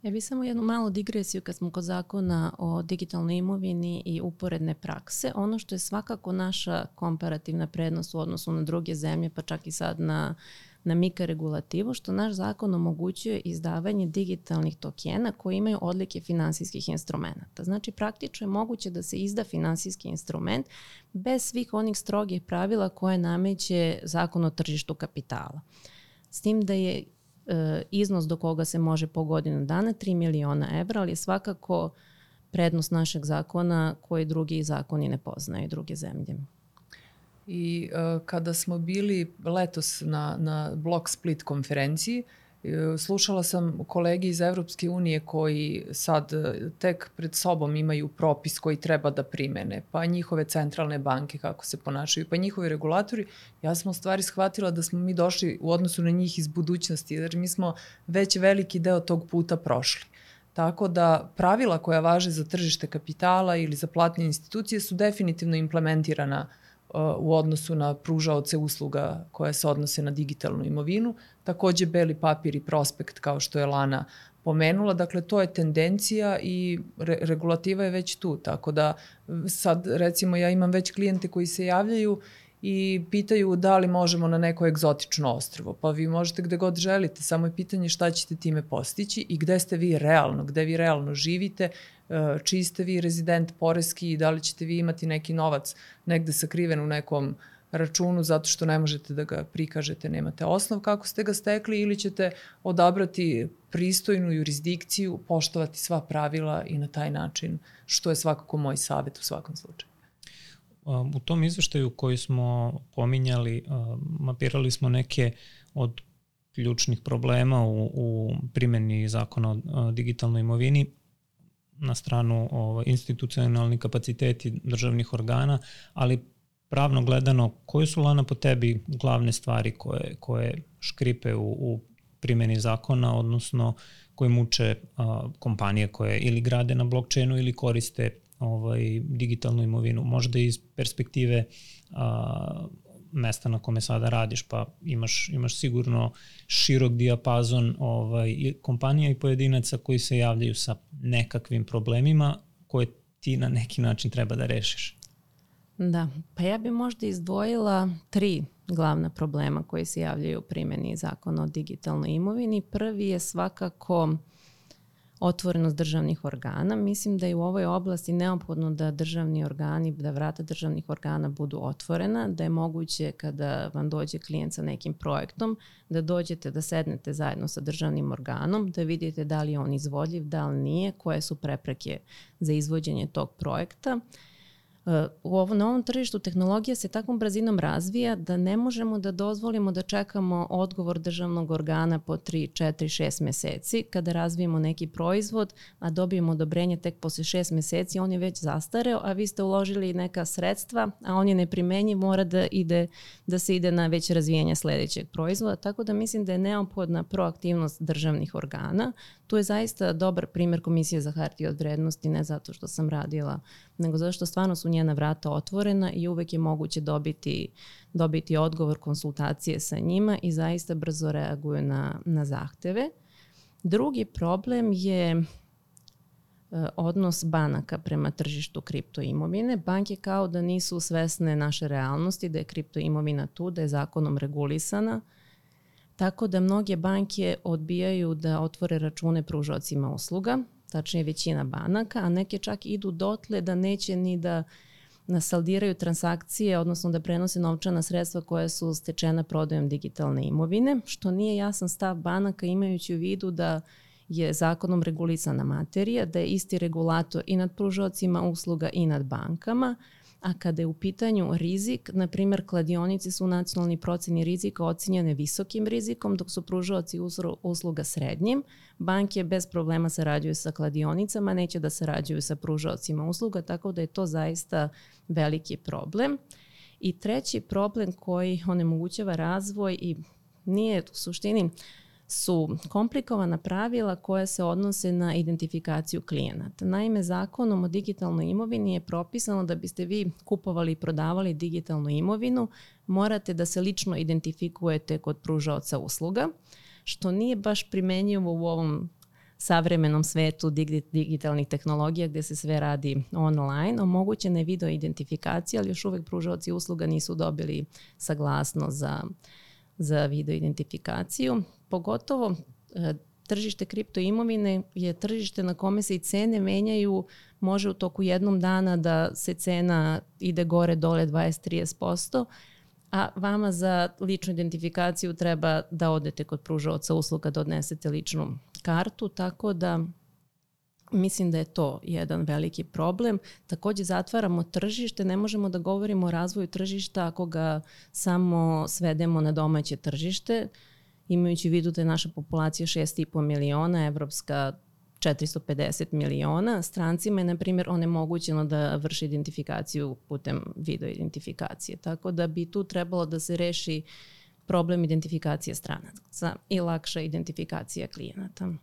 Ja bih samo jednu malu digresiju kad smo kod zakona o digitalnoj imovini i uporedne prakse. Ono što je svakako naša komparativna prednost u odnosu na druge zemlje, pa čak i sad na na MIKA regulativu, što naš zakon omogućuje izdavanje digitalnih tokena koji imaju odlike finansijskih instrumenta. Znači, praktično je moguće da se izda finansijski instrument bez svih onih strogih pravila koje nameće zakon o tržištu kapitala. S tim da je e, iznos do koga se može po godinu dana 3 miliona evra, ali je svakako prednost našeg zakona koji drugi zakoni ne poznaju, druge zemlje. I uh, kada smo bili letos na, na Block Split konferenciji, uh, slušala sam kolegi iz Evropske unije koji sad uh, tek pred sobom imaju propis koji treba da primene, pa njihove centralne banke kako se ponašaju, pa njihovi regulatori. Ja sam u stvari shvatila da smo mi došli u odnosu na njih iz budućnosti, jer mi smo već veliki deo tog puta prošli. Tako da pravila koja važe za tržište kapitala ili za platne institucije su definitivno implementirana uh, u odnosu na pružaoce usluga koje se odnose na digitalnu imovinu. Takođe beli papir i prospekt kao što je Lana pomenula, dakle to je tendencija i re regulativa je već tu, tako da sad recimo ja imam već klijente koji se javljaju i pitaju da li možemo na neko egzotično ostrvo. Pa vi možete gde god želite, samo je pitanje šta ćete time postići i gde ste vi realno, gde vi realno živite, E, čiji ste vi rezident poreski i da li ćete vi imati neki novac negde sakriven u nekom računu zato što ne možete da ga prikažete, nemate osnov kako ste ga stekli ili ćete odabrati pristojnu jurisdikciju, poštovati sva pravila i na taj način, što je svakako moj savet u svakom slučaju. U tom izveštaju koji smo pominjali, mapirali smo neke od ključnih problema u, u primjeni zakona o digitalnoj imovini na stranu ovaj, institucionalni kapaciteti državnih organa, ali pravno gledano, koje su lana po tebi glavne stvari koje, koje škripe u, u primjeni zakona, odnosno koje muče a, kompanije koje ili grade na blockchainu ili koriste ovaj, digitalnu imovinu. Možda iz perspektive a, mesta na kome sada radiš, pa imaš, imaš sigurno širok dijapazon ovaj, kompanija i pojedinaca koji se javljaju sa nekakvim problemima koje ti na neki način treba da rešiš. Da, pa ja bi možda izdvojila tri glavna problema koji se javljaju u primjeni zakona o digitalnoj imovini. Prvi je svakako otvorenost državnih organa. Mislim da je u ovoj oblasti neophodno da državni organi, da vrata državnih organa budu otvorena, da je moguće kada vam dođe klijent sa nekim projektom, da dođete da sednete zajedno sa državnim organom, da vidite da li je on izvodljiv, da li nije, koje su prepreke za izvođenje tog projekta u ovom novom tržištu tehnologija se takvom brzinom razvija da ne možemo da dozvolimo da čekamo odgovor državnog organa po 3, 4, 6 meseci. Kada razvijemo neki proizvod, a dobijemo odobrenje tek posle 6 meseci, on je već zastareo, a vi ste uložili neka sredstva, a on je neprimenjiv, mora da, ide, da se ide na već razvijenje sledećeg proizvoda. Tako da mislim da je neophodna proaktivnost državnih organa. Tu je zaista dobar primer Komisije za hartije od vrednosti, ne zato što sam radila nego zato što stvarno su njena vrata otvorena i uvek je moguće dobiti, dobiti odgovor, konsultacije sa njima i zaista brzo reaguju na, na zahteve. Drugi problem je e, odnos banaka prema tržištu kriptoimovine. Banke kao da nisu svesne naše realnosti, da je kriptoimovina tu, da je zakonom regulisana, tako da mnoge banke odbijaju da otvore račune pružocima usluga, tačnije većina banaka, a neke čak idu dotle da neće ni da nasaldiraju transakcije, odnosno da prenose novčana sredstva koja su stečena prodajom digitalne imovine, što nije jasan stav banaka imajući u vidu da je zakonom regulisana materija, da je isti regulator i nad pružocima usluga i nad bankama, a kada je u pitanju rizik, na primjer kladionici su u nacionalni proceni rizika ocenjene visokim rizikom, dok su pružaoci usluga srednjim. Banke bez problema sarađuju sa kladionicama, neće da sarađuju sa pružaocima usluga, tako da je to zaista veliki problem. I treći problem koji onemogućava razvoj i nije u suštini su komplikovana pravila koja se odnose na identifikaciju klijenata. Naime, zakonom o digitalnoj imovini je propisano da biste vi kupovali i prodavali digitalnu imovinu, morate da se lično identifikujete kod pružaoca usluga, što nije baš primenjivo u ovom savremenom svetu digitalnih tehnologija gde se sve radi online. Omogućena je video identifikacija, ali još uvek pružaoci usluga nisu dobili saglasnost za za video identifikaciju. Pogotovo e, tržište kripto imovine je tržište na kome se i cene menjaju, može u toku jednom dana da se cena ide gore dole 20-30%, a vama za ličnu identifikaciju treba da odete kod pružaoca usluga da odnesete ličnu kartu, tako da Mislim da je to jedan veliki problem. Takođe zatvaramo tržište, ne možemo da govorimo o razvoju tržišta ako ga samo svedemo na domaće tržište, imajući u vidu da je naša populacija 6,5 miliona, evropska 450 miliona. Strancima je, na primjer, onemogućeno da vrši identifikaciju putem video identifikacije. Tako da bi tu trebalo da se reši problem identifikacije stranaca i lakša identifikacija klijenata.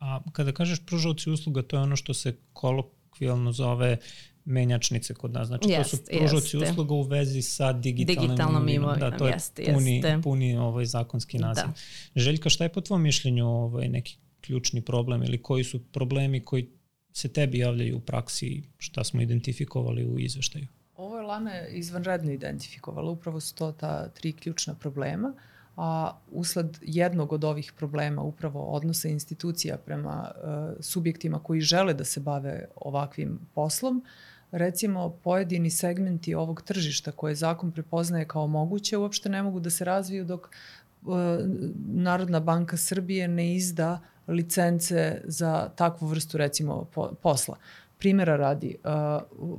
A kada kažeš pružavci usluga, to je ono što se kolokvijalno zove menjačnice kod nas. Znači, jest, to su pružavci usluga u vezi sa digitalnom, digitalnom imovinom. Da, to je jest, puni, jeste. puni ovaj zakonski da. naziv. Da. Željka, šta je po tvojom mišljenju ovaj, neki ključni problem ili koji su problemi koji se tebi javljaju u praksi, šta smo identifikovali u izveštaju? Ovo je Lana izvanredno identifikovala. Upravo su to ta tri ključna problema. Uh, a usled jednog od ovih problema, upravo odnosa institucija prema uh, subjektima koji žele da se bave ovakvim poslom, recimo pojedini segmenti ovog tržišta koje zakon prepoznaje kao moguće uopšte ne mogu da se razviju dok uh, Narodna banka Srbije ne izda licence za takvu vrstu recimo po, posla. Primera radi, uh,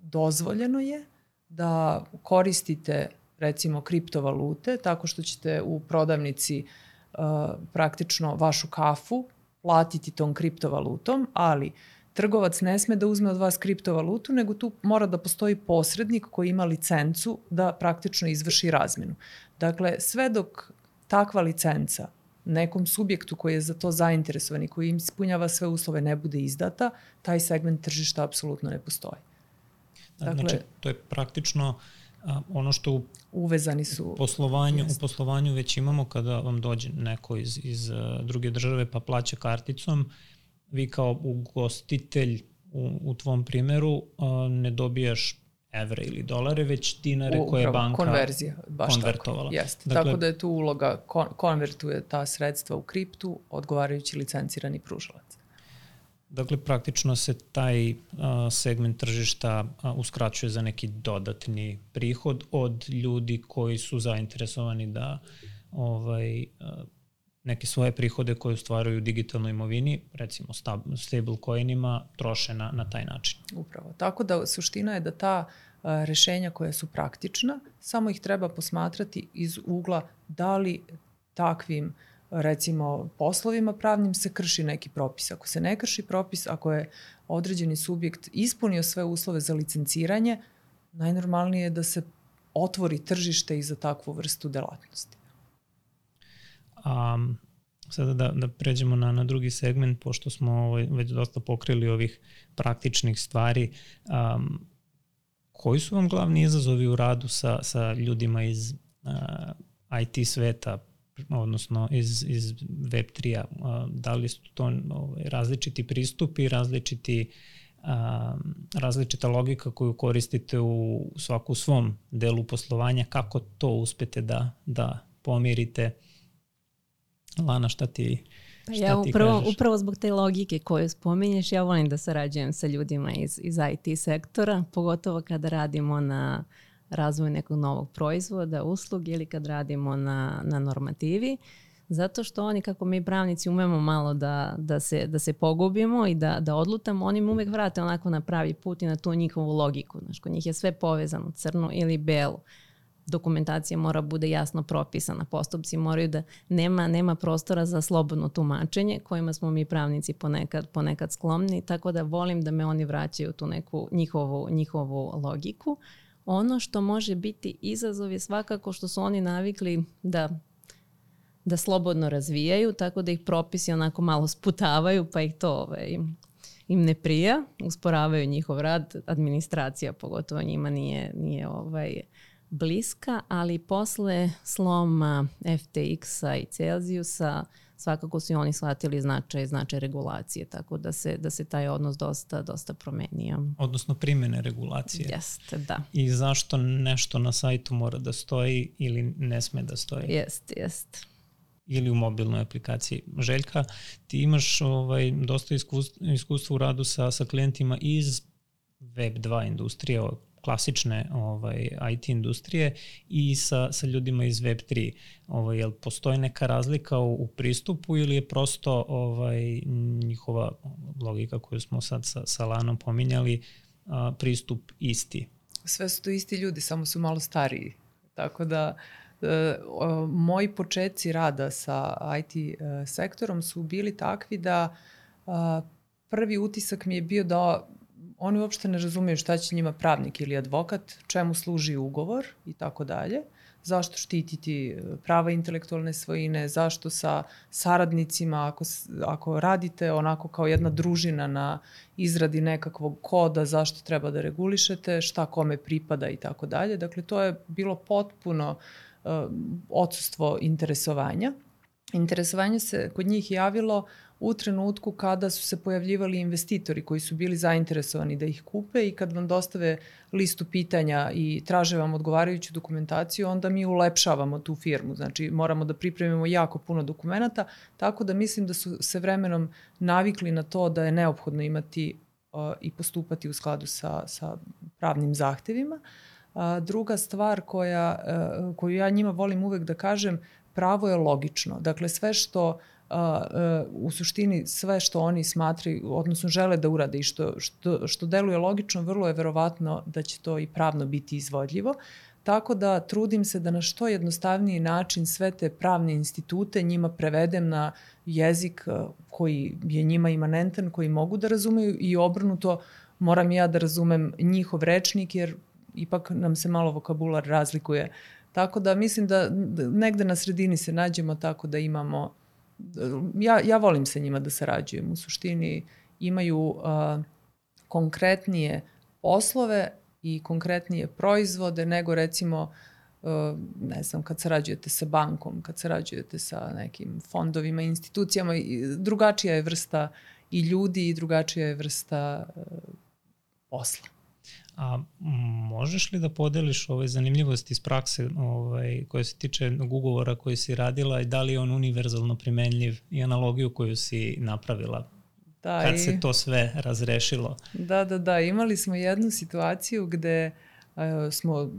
dozvoljeno je da koristite recimo kriptovalute, tako što ćete u prodavnici uh, praktično vašu kafu platiti tom kriptovalutom, ali trgovac ne sme da uzme od vas kriptovalutu, nego tu mora da postoji posrednik koji ima licencu da praktično izvrši razmenu. Dakle, sve dok takva licenca nekom subjektu koji je za to zainteresovan i koji im ispunjava sve uslove ne bude izdata, taj segment tržišta apsolutno ne postoji. Dakle, znači, to je praktično uh, a, ono što u uvezani su u poslovanju, u poslovanju već imamo kada vam dođe neko iz, iz druge države pa plaća karticom, vi kao ugostitelj u, u tvom primeru a, ne dobijaš evre ili dolare, već dinare koje je banka konverzija, baš konvertovala. Tako, jeste. Dakle, tako da je tu uloga, kon, konvertuje ta sredstva u kriptu, odgovarajući licencirani pružalac. Dakle, praktično se taj a, segment tržišta a, uskraćuje za neki dodatni prihod od ljudi koji su zainteresovani da ovaj, a, neke svoje prihode koje ostvaruju u digitalnoj imovini, recimo stable coinima, troše na, na taj način. Upravo. Tako da suština je da ta a, rešenja koja su praktična, samo ih treba posmatrati iz ugla da li takvim recimo poslovima pravnim se krši neki propis. Ako se ne krši propis, ako je određeni subjekt ispunio sve uslove za licenciranje, najnormalnije je da se otvori tržište i za takvu vrstu delatnosti. Um, sada da, da pređemo na, na drugi segment, pošto smo ovaj, već dosta pokrili ovih praktičnih stvari, um, koji su vam glavni izazovi u radu sa, sa ljudima iz uh, IT sveta, odnosno iz, iz Web3-a? Da li su to ovaj, različiti pristupi, različiti a, različita logika koju koristite u svaku svom delu poslovanja, kako to uspete da, da pomirite? Lana, šta ti Pa ja upravo, upravo zbog te logike koju spominješ, ja volim da sarađujem sa ljudima iz, iz IT sektora, pogotovo kada radimo na razvoju nekog novog proizvoda, usluge ili kad radimo na, na normativi. Zato što oni, kako mi pravnici umemo malo da, da, se, da se pogubimo i da, da odlutamo, oni mu uvek vrate onako na pravi put i na tu njihovu logiku. Znaš, kod njih je sve povezano, crno ili belo dokumentacija mora bude jasno propisana, postupci moraju da nema nema prostora za slobodno tumačenje kojima smo mi pravnici ponekad ponekad sklomni, tako da volim da me oni vraćaju tu neku njihovu njihovu logiku. Ono što može biti izazov je svakako što su oni navikli da da slobodno razvijaju, tako da ih propisi onako malo sputavaju, pa ih to ovaj, im ne prija, usporavaju njihov rad, administracija pogotovo njima nije, nije ovaj, bliska, ali posle sloma FTX-a i Celsiusa svakako su i oni shvatili značaj, značaj regulacije, tako da se, da se taj odnos dosta, dosta promenio. Odnosno primene regulacije. Jeste, da. I zašto nešto na sajtu mora da stoji ili ne sme da stoji. Jeste, jeste ili u mobilnoj aplikaciji. Željka, ti imaš ovaj, dosta iskustva, iskustva u radu sa, sa klijentima iz Web2 industrije, klasične ovaj, IT industrije i sa, sa ljudima iz Web3. Ovaj, jel postoji neka razlika u, u pristupu ili je prosto ovaj, njihova logika koju smo sad sa, sa Lanom pominjali, a, pristup isti? Sve su to isti ljudi, samo su malo stariji. Tako da e, moji početci rada sa IT e, sektorom su bili takvi da a, prvi utisak mi je bio da oni uopšte ne razumeju šta će njima pravnik ili advokat, čemu služi ugovor i tako dalje, zašto štititi e, prava intelektualne svojine, zašto sa saradnicima, ako, ako radite onako kao jedna družina na izradi nekakvog koda, zašto treba da regulišete, šta kome pripada i tako dalje. Dakle, to je bilo potpuno uh, odsustvo interesovanja. Interesovanje se kod njih javilo u trenutku kada su se pojavljivali investitori koji su bili zainteresovani da ih kupe i kad vam dostave listu pitanja i traže vam odgovarajuću dokumentaciju, onda mi ulepšavamo tu firmu. Znači moramo da pripremimo jako puno dokumenta, tako da mislim da su se vremenom navikli na to da je neophodno imati uh, i postupati u skladu sa, sa pravnim zahtevima. A, druga stvar koja, uh, koju ja njima volim uvek da kažem, pravo je logično. Dakle, sve što uh, a, u suštini sve što oni smatraju, odnosno žele da urade i što, što, što deluje logično, vrlo je verovatno da će to i pravno biti izvodljivo. Tako da trudim se da na što jednostavniji način sve te pravne institute njima prevedem na jezik koji je njima imanentan, koji mogu da razumeju i obrnuto moram ja da razumem njihov rečnik jer ipak nam se malo vokabular razlikuje. Tako da mislim da negde na sredini se nađemo tako da imamo ja, ja volim sa njima da sarađujem. U suštini imaju uh, konkretnije poslove i konkretnije proizvode nego recimo ne znam, kad sarađujete sa bankom, kad sarađujete sa nekim fondovima, institucijama, drugačija je vrsta i ljudi i drugačija je vrsta posla. A možeš li da podeliš ove zanimljivosti iz prakse ovaj, koje se tiče ugovora koji si radila i da li je on univerzalno primenljiv i analogiju koju si napravila da, kad i... se to sve razrešilo? Da, da, da. Imali smo jednu situaciju gde uh, smo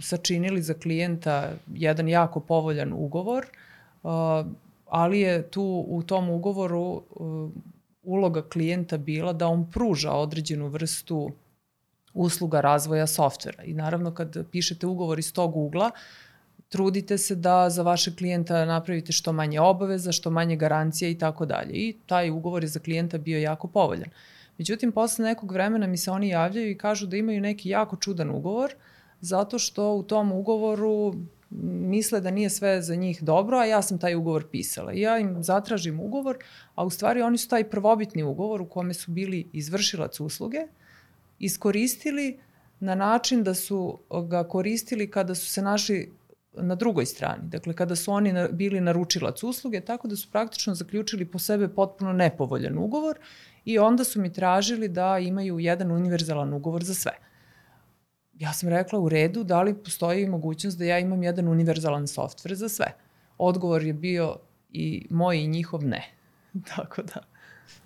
sačinili za klijenta jedan jako povoljan ugovor, uh, ali je tu u tom ugovoru uh, uloga klijenta bila da on pruža određenu vrstu usluga razvoja softvera. I naravno kad pišete ugovor iz tog ugla, trudite se da za vašeg klijenta napravite što manje obaveza, što manje garancija i tako dalje. I taj ugovor je za klijenta bio jako povoljan. Međutim, posle nekog vremena mi se oni javljaju i kažu da imaju neki jako čudan ugovor, zato što u tom ugovoru misle da nije sve za njih dobro, a ja sam taj ugovor pisala. I ja im zatražim ugovor, a u stvari oni su taj prvobitni ugovor u kome su bili izvršilac usluge, iskoristili na način da su ga koristili kada su se našli na drugoj strani. Dakle, kada su oni bili naručilac usluge, tako da su praktično zaključili po sebe potpuno nepovoljan ugovor i onda su mi tražili da imaju jedan univerzalan ugovor za sve. Ja sam rekla u redu, da li postoji mogućnost da ja imam jedan univerzalan softver za sve. Odgovor je bio i moj i njihov ne. *laughs* tako da.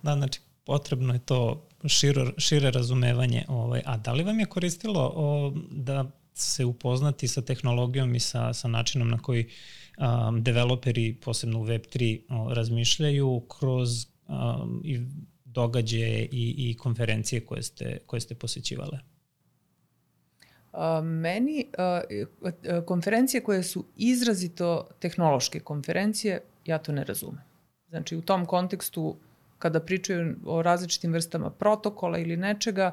Da, znači potrebno je to širo, šire razumevanje. Ovaj, a da li vam je koristilo o, da se upoznati sa tehnologijom i sa, sa načinom na koji um, developeri, posebno u Web3, o, razmišljaju kroz um, i događaje i, i konferencije koje ste, koje ste posjećivale? Meni a, konferencije koje su izrazito tehnološke konferencije, ja to ne razumem. Znači, u tom kontekstu kada pričaju o različitim vrstama protokola ili nečega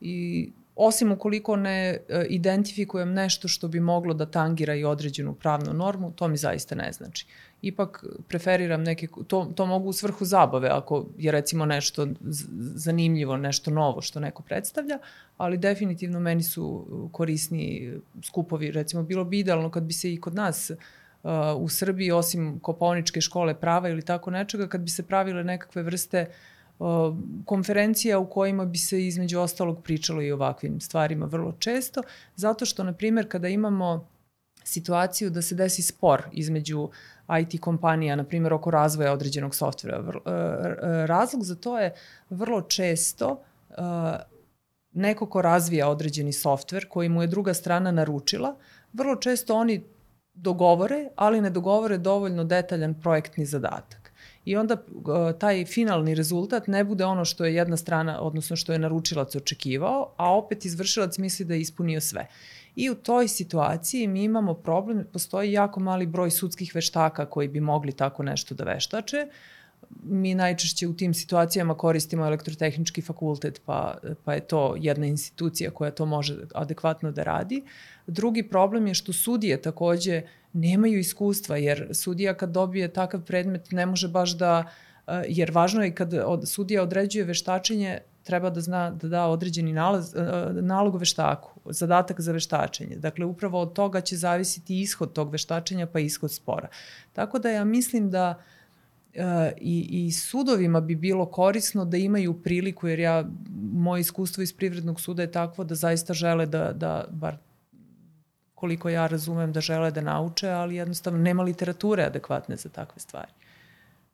i osim ukoliko ne e, identifikujem nešto što bi moglo da tangira i određenu pravnu normu, to mi zaista ne znači. Ipak preferiram neke, to, to mogu u svrhu zabave, ako je recimo nešto zanimljivo, nešto novo što neko predstavlja, ali definitivno meni su korisni skupovi, recimo bilo bi idealno kad bi se i kod nas uh, u Srbiji, osim Koponičke škole prava ili tako nečega, kad bi se pravile nekakve vrste konferencija u kojima bi se između ostalog pričalo i ovakvim stvarima vrlo često, zato što, na primjer, kada imamo situaciju da se desi spor između IT kompanija, na primjer, oko razvoja određenog softvera. E, razlog za to je vrlo često neko ko razvija određeni softver koji mu je druga strana naručila, vrlo često oni dogovore, ali ne dogovore dovoljno detaljan projektni zadatak. I onda uh, taj finalni rezultat ne bude ono što je jedna strana, odnosno što je naručilac očekivao, a opet izvršilac misli da je ispunio sve. I u toj situaciji mi imamo problem, postoji jako mali broj sudskih veštaka koji bi mogli tako nešto da veštače, mi najčešće u tim situacijama koristimo elektrotehnički fakultet, pa, pa je to jedna institucija koja to može adekvatno da radi. Drugi problem je što sudije takođe nemaju iskustva, jer sudija kad dobije takav predmet ne može baš da, jer važno je kad od, sudija određuje veštačenje, treba da zna da da određeni nalaz, nalog veštaku, zadatak za veštačenje. Dakle, upravo od toga će zavisiti ishod tog veštačenja pa ishod spora. Tako da ja mislim da uh, i, i sudovima bi bilo korisno da imaju priliku, jer ja, moje iskustvo iz privrednog suda je takvo da zaista žele da, da bar koliko ja razumem da žele da nauče, ali jednostavno nema literature adekvatne za takve stvari.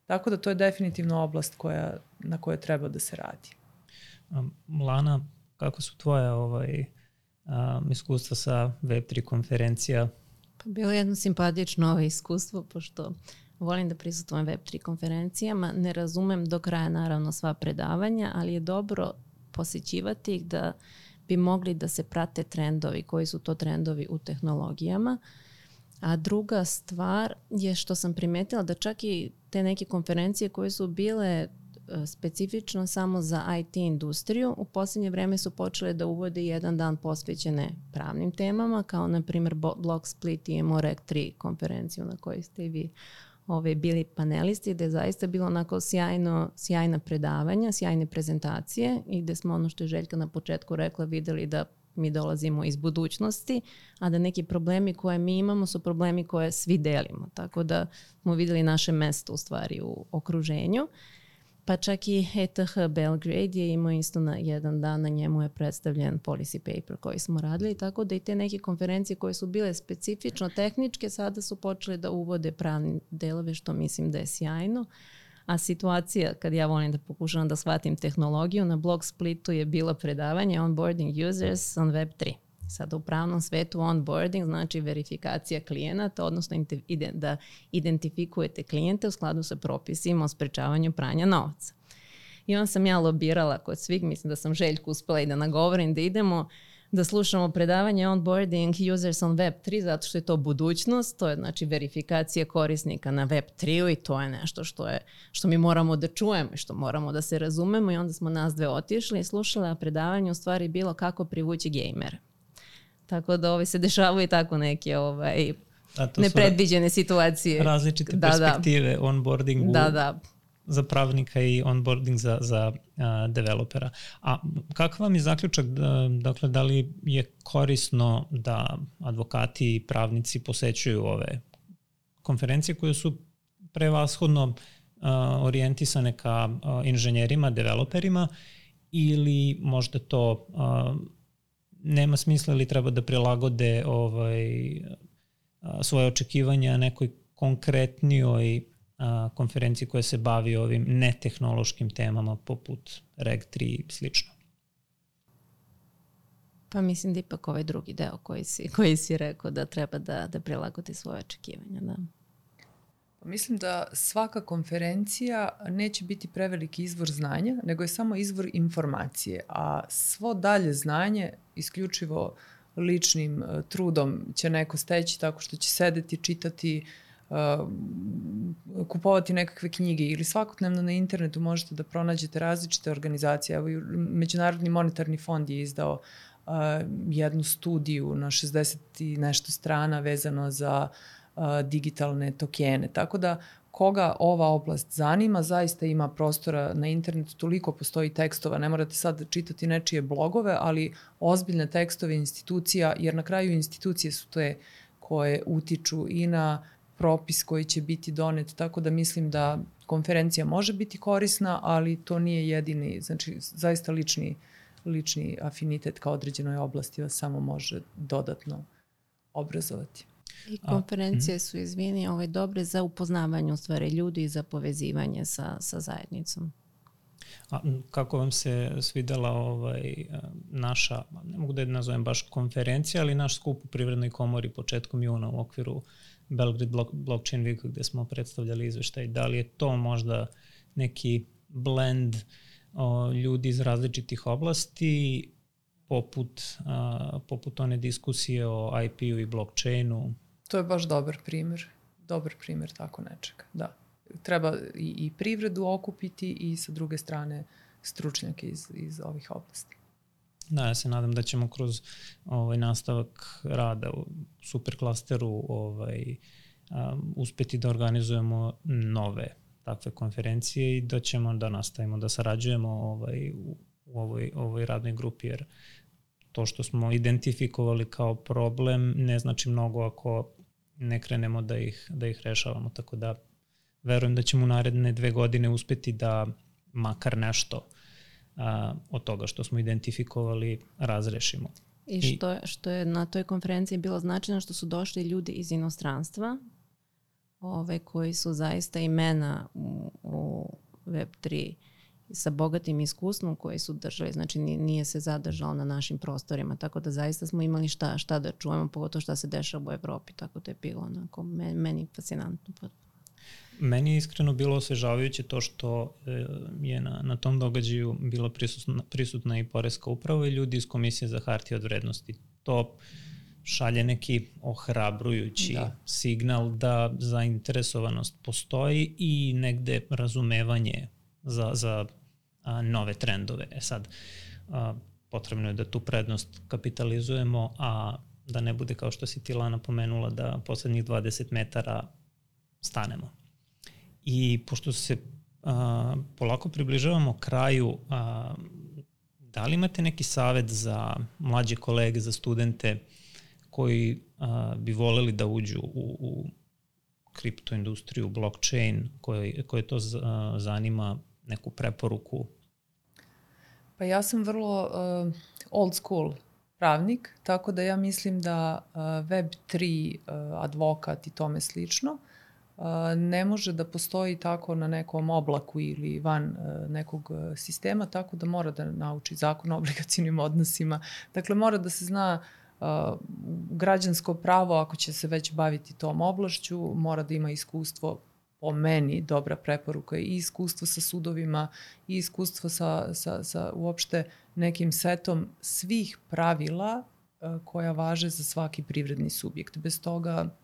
Tako da to je definitivno oblast koja, na kojoj treba da se radi. Lana, kako su tvoje ovaj, um, iskustva sa Web3 konferencija? Pa bilo je jedno simpatično ovo iskustvo, pošto volim da prisutujem Web3 konferencijama, ne razumem do kraja naravno sva predavanja, ali je dobro posjećivati ih da bi mogli da se prate trendovi, koji su to trendovi u tehnologijama. A druga stvar je što sam primetila da čak i te neke konferencije koje su bile e, specifično samo za IT industriju, u posljednje vreme su počele da uvode jedan dan posvećene pravnim temama, kao na primjer Block Split i MOREC 3 konferenciju na kojoj ste i vi ove, bili panelisti, gde je zaista bilo onako sjajno, sjajna predavanja, sjajne prezentacije i gde smo ono što je Željka na početku rekla videli da mi dolazimo iz budućnosti, a da neki problemi koje mi imamo su problemi koje svi delimo. Tako da smo videli naše mesto u stvari u okruženju. Pa čak i ETH Belgrade je imao isto na jedan dan, na njemu je predstavljen policy paper koji smo radili, tako da i te neke konferencije koje su bile specifično tehničke, sada su počele da uvode pravni delove, što mislim da je sjajno. A situacija, kad ja volim da pokušavam da shvatim tehnologiju, na blog Splitu je bilo predavanje onboarding users on Web3. Sada u pravnom svetu onboarding znači verifikacija klijenata, odnosno da identifikujete klijente u skladu sa propisima o sprečavanju pranja novca. I on sam ja lobirala kod svih, mislim da sam Željku uspela i da nagovorim da idemo da slušamo predavanje onboarding users on web 3 zato što je to budućnost, to je znači verifikacija korisnika na web 3 i to je nešto što je što mi moramo da čujemo i što moramo da se razumemo i onda smo nas dve otišli i slušali, a predavanje u stvari bilo kako privući gejmere. Tako da ovaj, se dešavaju tako neke ovaj, A to nepredviđene situacije. Različite da, da. perspektive da. onboardingu da, da. za pravnika i onboarding za, za a, developera. A kakav vam je zaključak, da, dakle, da li je korisno da advokati i pravnici posećuju ove konferencije koje su prevashodno a, orijentisane ka a, inženjerima, developerima ili možda to a, nema smisla ili treba da prilagode ovaj, svoje očekivanja nekoj konkretnijoj a, konferenciji koja se bavi ovim netehnološkim temama poput Reg 3 i slično. Pa mislim da ipak ovaj drugi deo koji si, koji si rekao da treba da, da prilagodi svoje očekivanja. Da. Mislim da svaka konferencija neće biti preveliki izvor znanja, nego je samo izvor informacije, a svo dalje znanje isključivo ličnim uh, trudom će neko steći tako što će sedeti, čitati, uh, kupovati nekakve knjige ili svakodnevno na internetu možete da pronađete različite organizacije. Evo, Međunarodni monetarni fond je izdao uh, jednu studiju na 60 i nešto strana vezano za uh, digitalne tokene. Tako da koga ova oblast zanima, zaista ima prostora na internetu, toliko postoji tekstova, ne morate sad čitati nečije blogove, ali ozbiljne tekstove institucija, jer na kraju institucije su te koje utiču i na propis koji će biti donet, tako da mislim da konferencija može biti korisna, ali to nije jedini, znači zaista lični, lični afinitet ka određenoj oblasti vas samo može dodatno obrazovati. I konferencije mhm. su, izvini, ovaj, dobre za upoznavanje u stvari ljudi i za povezivanje sa, sa zajednicom. A kako vam se svidela ovaj, naša, ne mogu da je nazovem baš konferencija, ali naš skup u Privrednoj komori početkom juna u okviru Belgrade Blockchain Week gde smo predstavljali izveštaj. Da li je to možda neki blend o, ljudi iz različitih oblasti poput, a, poput one diskusije o IP-u i blockchainu To je baš dobar primer. Dobar primer tako nečega, da. Treba i, i privredu okupiti i sa druge strane stručnjake iz, iz ovih oblasti. Da, ja se nadam da ćemo kroz ovaj nastavak rada u superklasteru ovaj, um, uspeti da organizujemo nove takve konferencije i da ćemo da nastavimo da sarađujemo ovaj, u, u ovoj, ovoj radnoj grupi, jer to što smo identifikovali kao problem ne znači mnogo ako ne krenemo da ih, da ih rešavamo. Tako da verujem da ćemo u naredne dve godine uspeti da makar nešto a, od toga što smo identifikovali razrešimo. I što, je, što je na toj konferenciji bilo značajno što su došli ljudi iz inostranstva ove, koji su zaista imena u, u Web3 sa bogatim iskustvom koji su držali, znači nije se zadržao na našim prostorima, tako da zaista smo imali šta, šta da čujemo, pogotovo šta se dešava u Evropi, tako da je bilo onako meni, meni fascinantno. Meni je iskreno bilo osvežavajuće to što e, je na, na tom događaju bila prisutna, prisutna i Poreska uprava i ljudi iz Komisije za hartije od vrednosti. To šalje neki ohrabrujući da. signal da zainteresovanost postoji i negde razumevanje za, za a, nove trendove. E sad, a, potrebno je da tu prednost kapitalizujemo, a da ne bude kao što si ti Lana pomenula da poslednjih 20 metara stanemo. I pošto se a, polako približavamo kraju, a, da li imate neki savet za mlađe kolege, za studente koji a, bi voleli da uđu u, u kriptoindustriju, blockchain, koje, koje to zanima neku preporuku? Pa ja sam vrlo uh, old school pravnik, tako da ja mislim da uh, Web3 uh, advokat i tome slično uh, ne može da postoji tako na nekom oblaku ili van uh, nekog sistema, tako da mora da nauči zakon o obligacijnim odnosima. Dakle, mora da se zna uh, građansko pravo, ako će se već baviti tom oblašću, mora da ima iskustvo po meni dobra preporuka i iskustvo sa sudovima i iskustvo sa, sa, sa uopšte nekim setom svih pravila uh, koja važe za svaki privredni subjekt. Bez toga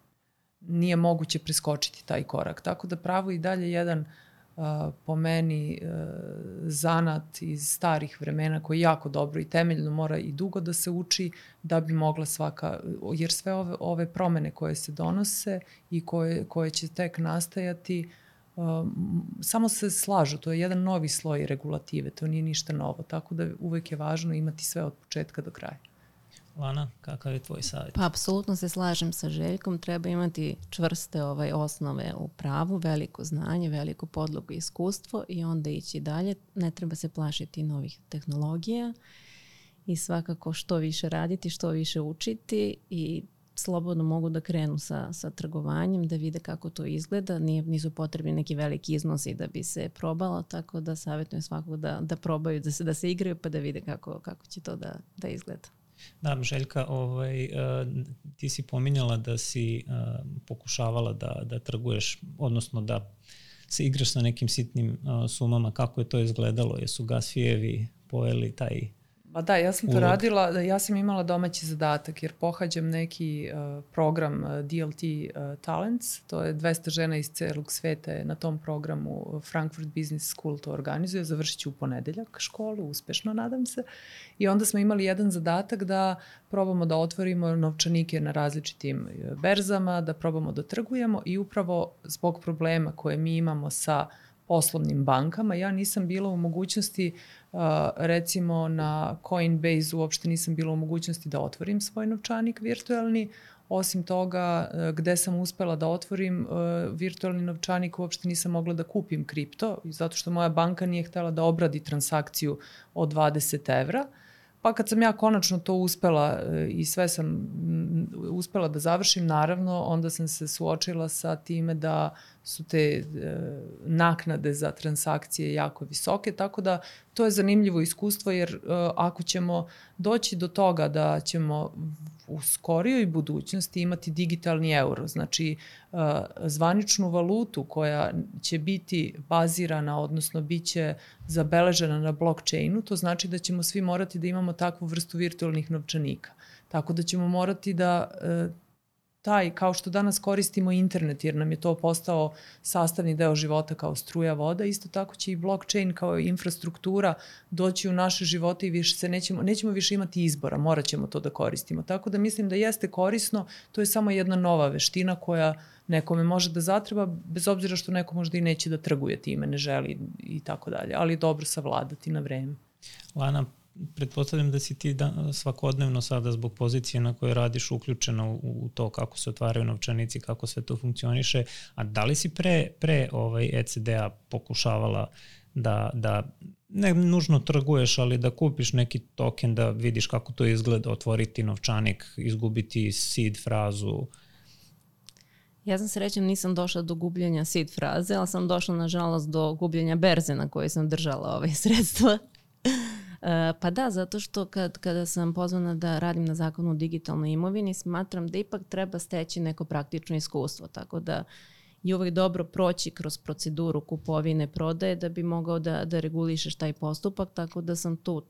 nije moguće preskočiti taj korak. Tako da pravo i dalje jedan uh, po meni uh, zanat iz starih vremena koji jako dobro i temeljno mora i dugo da se uči da bi mogla svaka, jer sve ove, ove promene koje se donose i koje, koje će tek nastajati um, samo se slažu, to je jedan novi sloj regulative, to nije ništa novo, tako da uvek je važno imati sve od početka do kraja. Lana, kakav je tvoj savjet? Pa apsolutno se slažem sa Željkom, treba imati čvrste ovaj, osnove u pravu, veliko znanje, veliko podlogu i iskustvo i onda ići dalje. Ne treba se plašiti novih tehnologija i svakako što više raditi, što više učiti i slobodno mogu da krenu sa, sa trgovanjem, da vide kako to izgleda. Nije, nisu potrebni neki veliki iznosi da bi se probalo, tako da savjetujem svakog da, da probaju, da se, da se igraju pa da vide kako, kako će to da, da izgleda. Da, Željka, ovaj, uh, ti si pominjala da si uh, pokušavala da, da trguješ, odnosno da se igraš sa nekim sitnim uh, sumama. Kako je to izgledalo? Jesu gasfijevi pojeli taj Pa da, ja sam to radila, ja sam imala domaći zadatak jer pohađam neki uh, program uh, DLT uh, Talents, to je 200 žena iz celog sveta je na tom programu Frankfurt Business School to organizuje, završit ću u ponedeljak školu, uspešno nadam se. I onda smo imali jedan zadatak da probamo da otvorimo novčanike na različitim uh, berzama, da probamo da trgujemo i upravo zbog problema koje mi imamo sa poslovnim bankama, ja nisam bila u mogućnosti uh, recimo na Coinbase uopšte nisam bila u mogućnosti da otvorim svoj novčanik virtualni, Osim toga, e, gde sam uspela da otvorim e, virtualni novčanik, uopšte nisam mogla da kupim kripto, zato što moja banka nije htela da obradi transakciju od 20 evra. Pa kad sam ja konačno to uspela i sve sam uspela da završim, naravno, onda sam se suočila sa time da su te e, naknade za transakcije jako visoke, tako da to je zanimljivo iskustvo jer e, ako ćemo doći do toga da ćemo u skorijoj budućnosti imati digitalni euro, znači uh, zvaničnu valutu koja će biti bazirana, odnosno biće zabeležena na blockchainu, to znači da ćemo svi morati da imamo takvu vrstu virtualnih novčanika. Tako da ćemo morati da taj, kao što danas koristimo internet, jer nam je to postao sastavni deo života kao struja voda, isto tako će i blockchain kao infrastruktura doći u naše živote i više se nećemo, nećemo više imati izbora, morat ćemo to da koristimo. Tako da mislim da jeste korisno, to je samo jedna nova veština koja nekome može da zatreba, bez obzira što neko možda i neće da trguje time, ne želi i tako dalje, ali dobro savladati na vreme. Lana, pretpostavljam da si ti da, svakodnevno sada zbog pozicije na kojoj radiš uključena u, u to kako se otvaraju novčanici, kako sve to funkcioniše, a da li si pre, pre ovaj ECD-a pokušavala da, da ne nužno trguješ, ali da kupiš neki token da vidiš kako to izgleda, otvoriti novčanik, izgubiti seed frazu, Ja sam srećem nisam došla do gubljenja seed fraze, ali sam došla nažalost do gubljenja berze na kojoj sam držala ove sredstva. E, pa da, zato što kad, kada sam pozvana da radim na zakonu o digitalnoj imovini, smatram da ipak treba steći neko praktično iskustvo, tako da je uvek dobro proći kroz proceduru kupovine prodaje da bi mogao da, da regulišeš taj postupak, tako da sam tu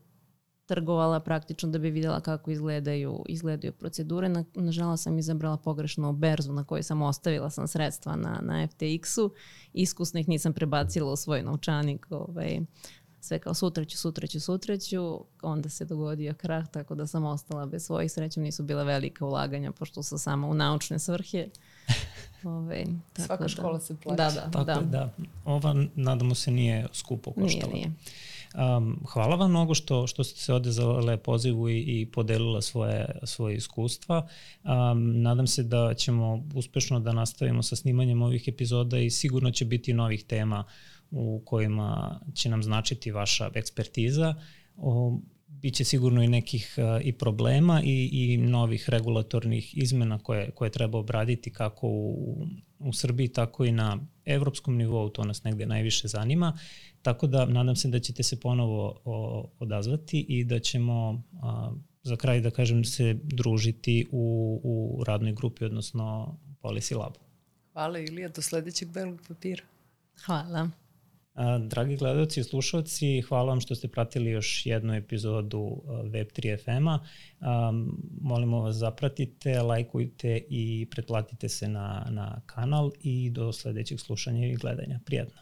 trgovala praktično da bi videla kako izgledaju, izgledaju procedure. Na, nažalost sam izabrala pogrešnu berzu na kojoj sam ostavila sam sredstva na, na FTX-u. Iskusno ih nisam prebacila u svoj novčanik ovaj, sve kao sutra ću, sutra ću, sutra ću, onda se dogodio krah, tako da sam ostala bez svojih srećom, nisu bila velika ulaganja, pošto su samo u naučne svrhe. *laughs* Ove, tako Svaka da. škola se plaća. Da, da, tako da. da. Ova, nadamo se, nije skupo koštala. Nije, nije. Um, hvala vam mnogo što, što ste se odezale pozivu i, i podelila svoje, svoje iskustva. Um, nadam se da ćemo uspešno da nastavimo sa snimanjem ovih epizoda i sigurno će biti novih tema u kojima će nam značiti vaša ekspertiza. O, biće sigurno i nekih uh, i problema i, i novih regulatornih izmena koje, koje treba obraditi kako u, u Srbiji, tako i na evropskom nivou, to nas negde najviše zanima. Tako da nadam se da ćete se ponovo o, odazvati i da ćemo a, za kraj da kažem se družiti u, u radnoj grupi, odnosno Policy Labu. Hvala Ilija, do sledećeg belog papira. Hvala. Dragi gledalci i slušalci, hvala vam što ste pratili još jednu epizodu Web3 FM-a. Molimo vas zapratite, lajkujte i pretplatite se na, na kanal i do sledećeg slušanja i gledanja. Prijatno.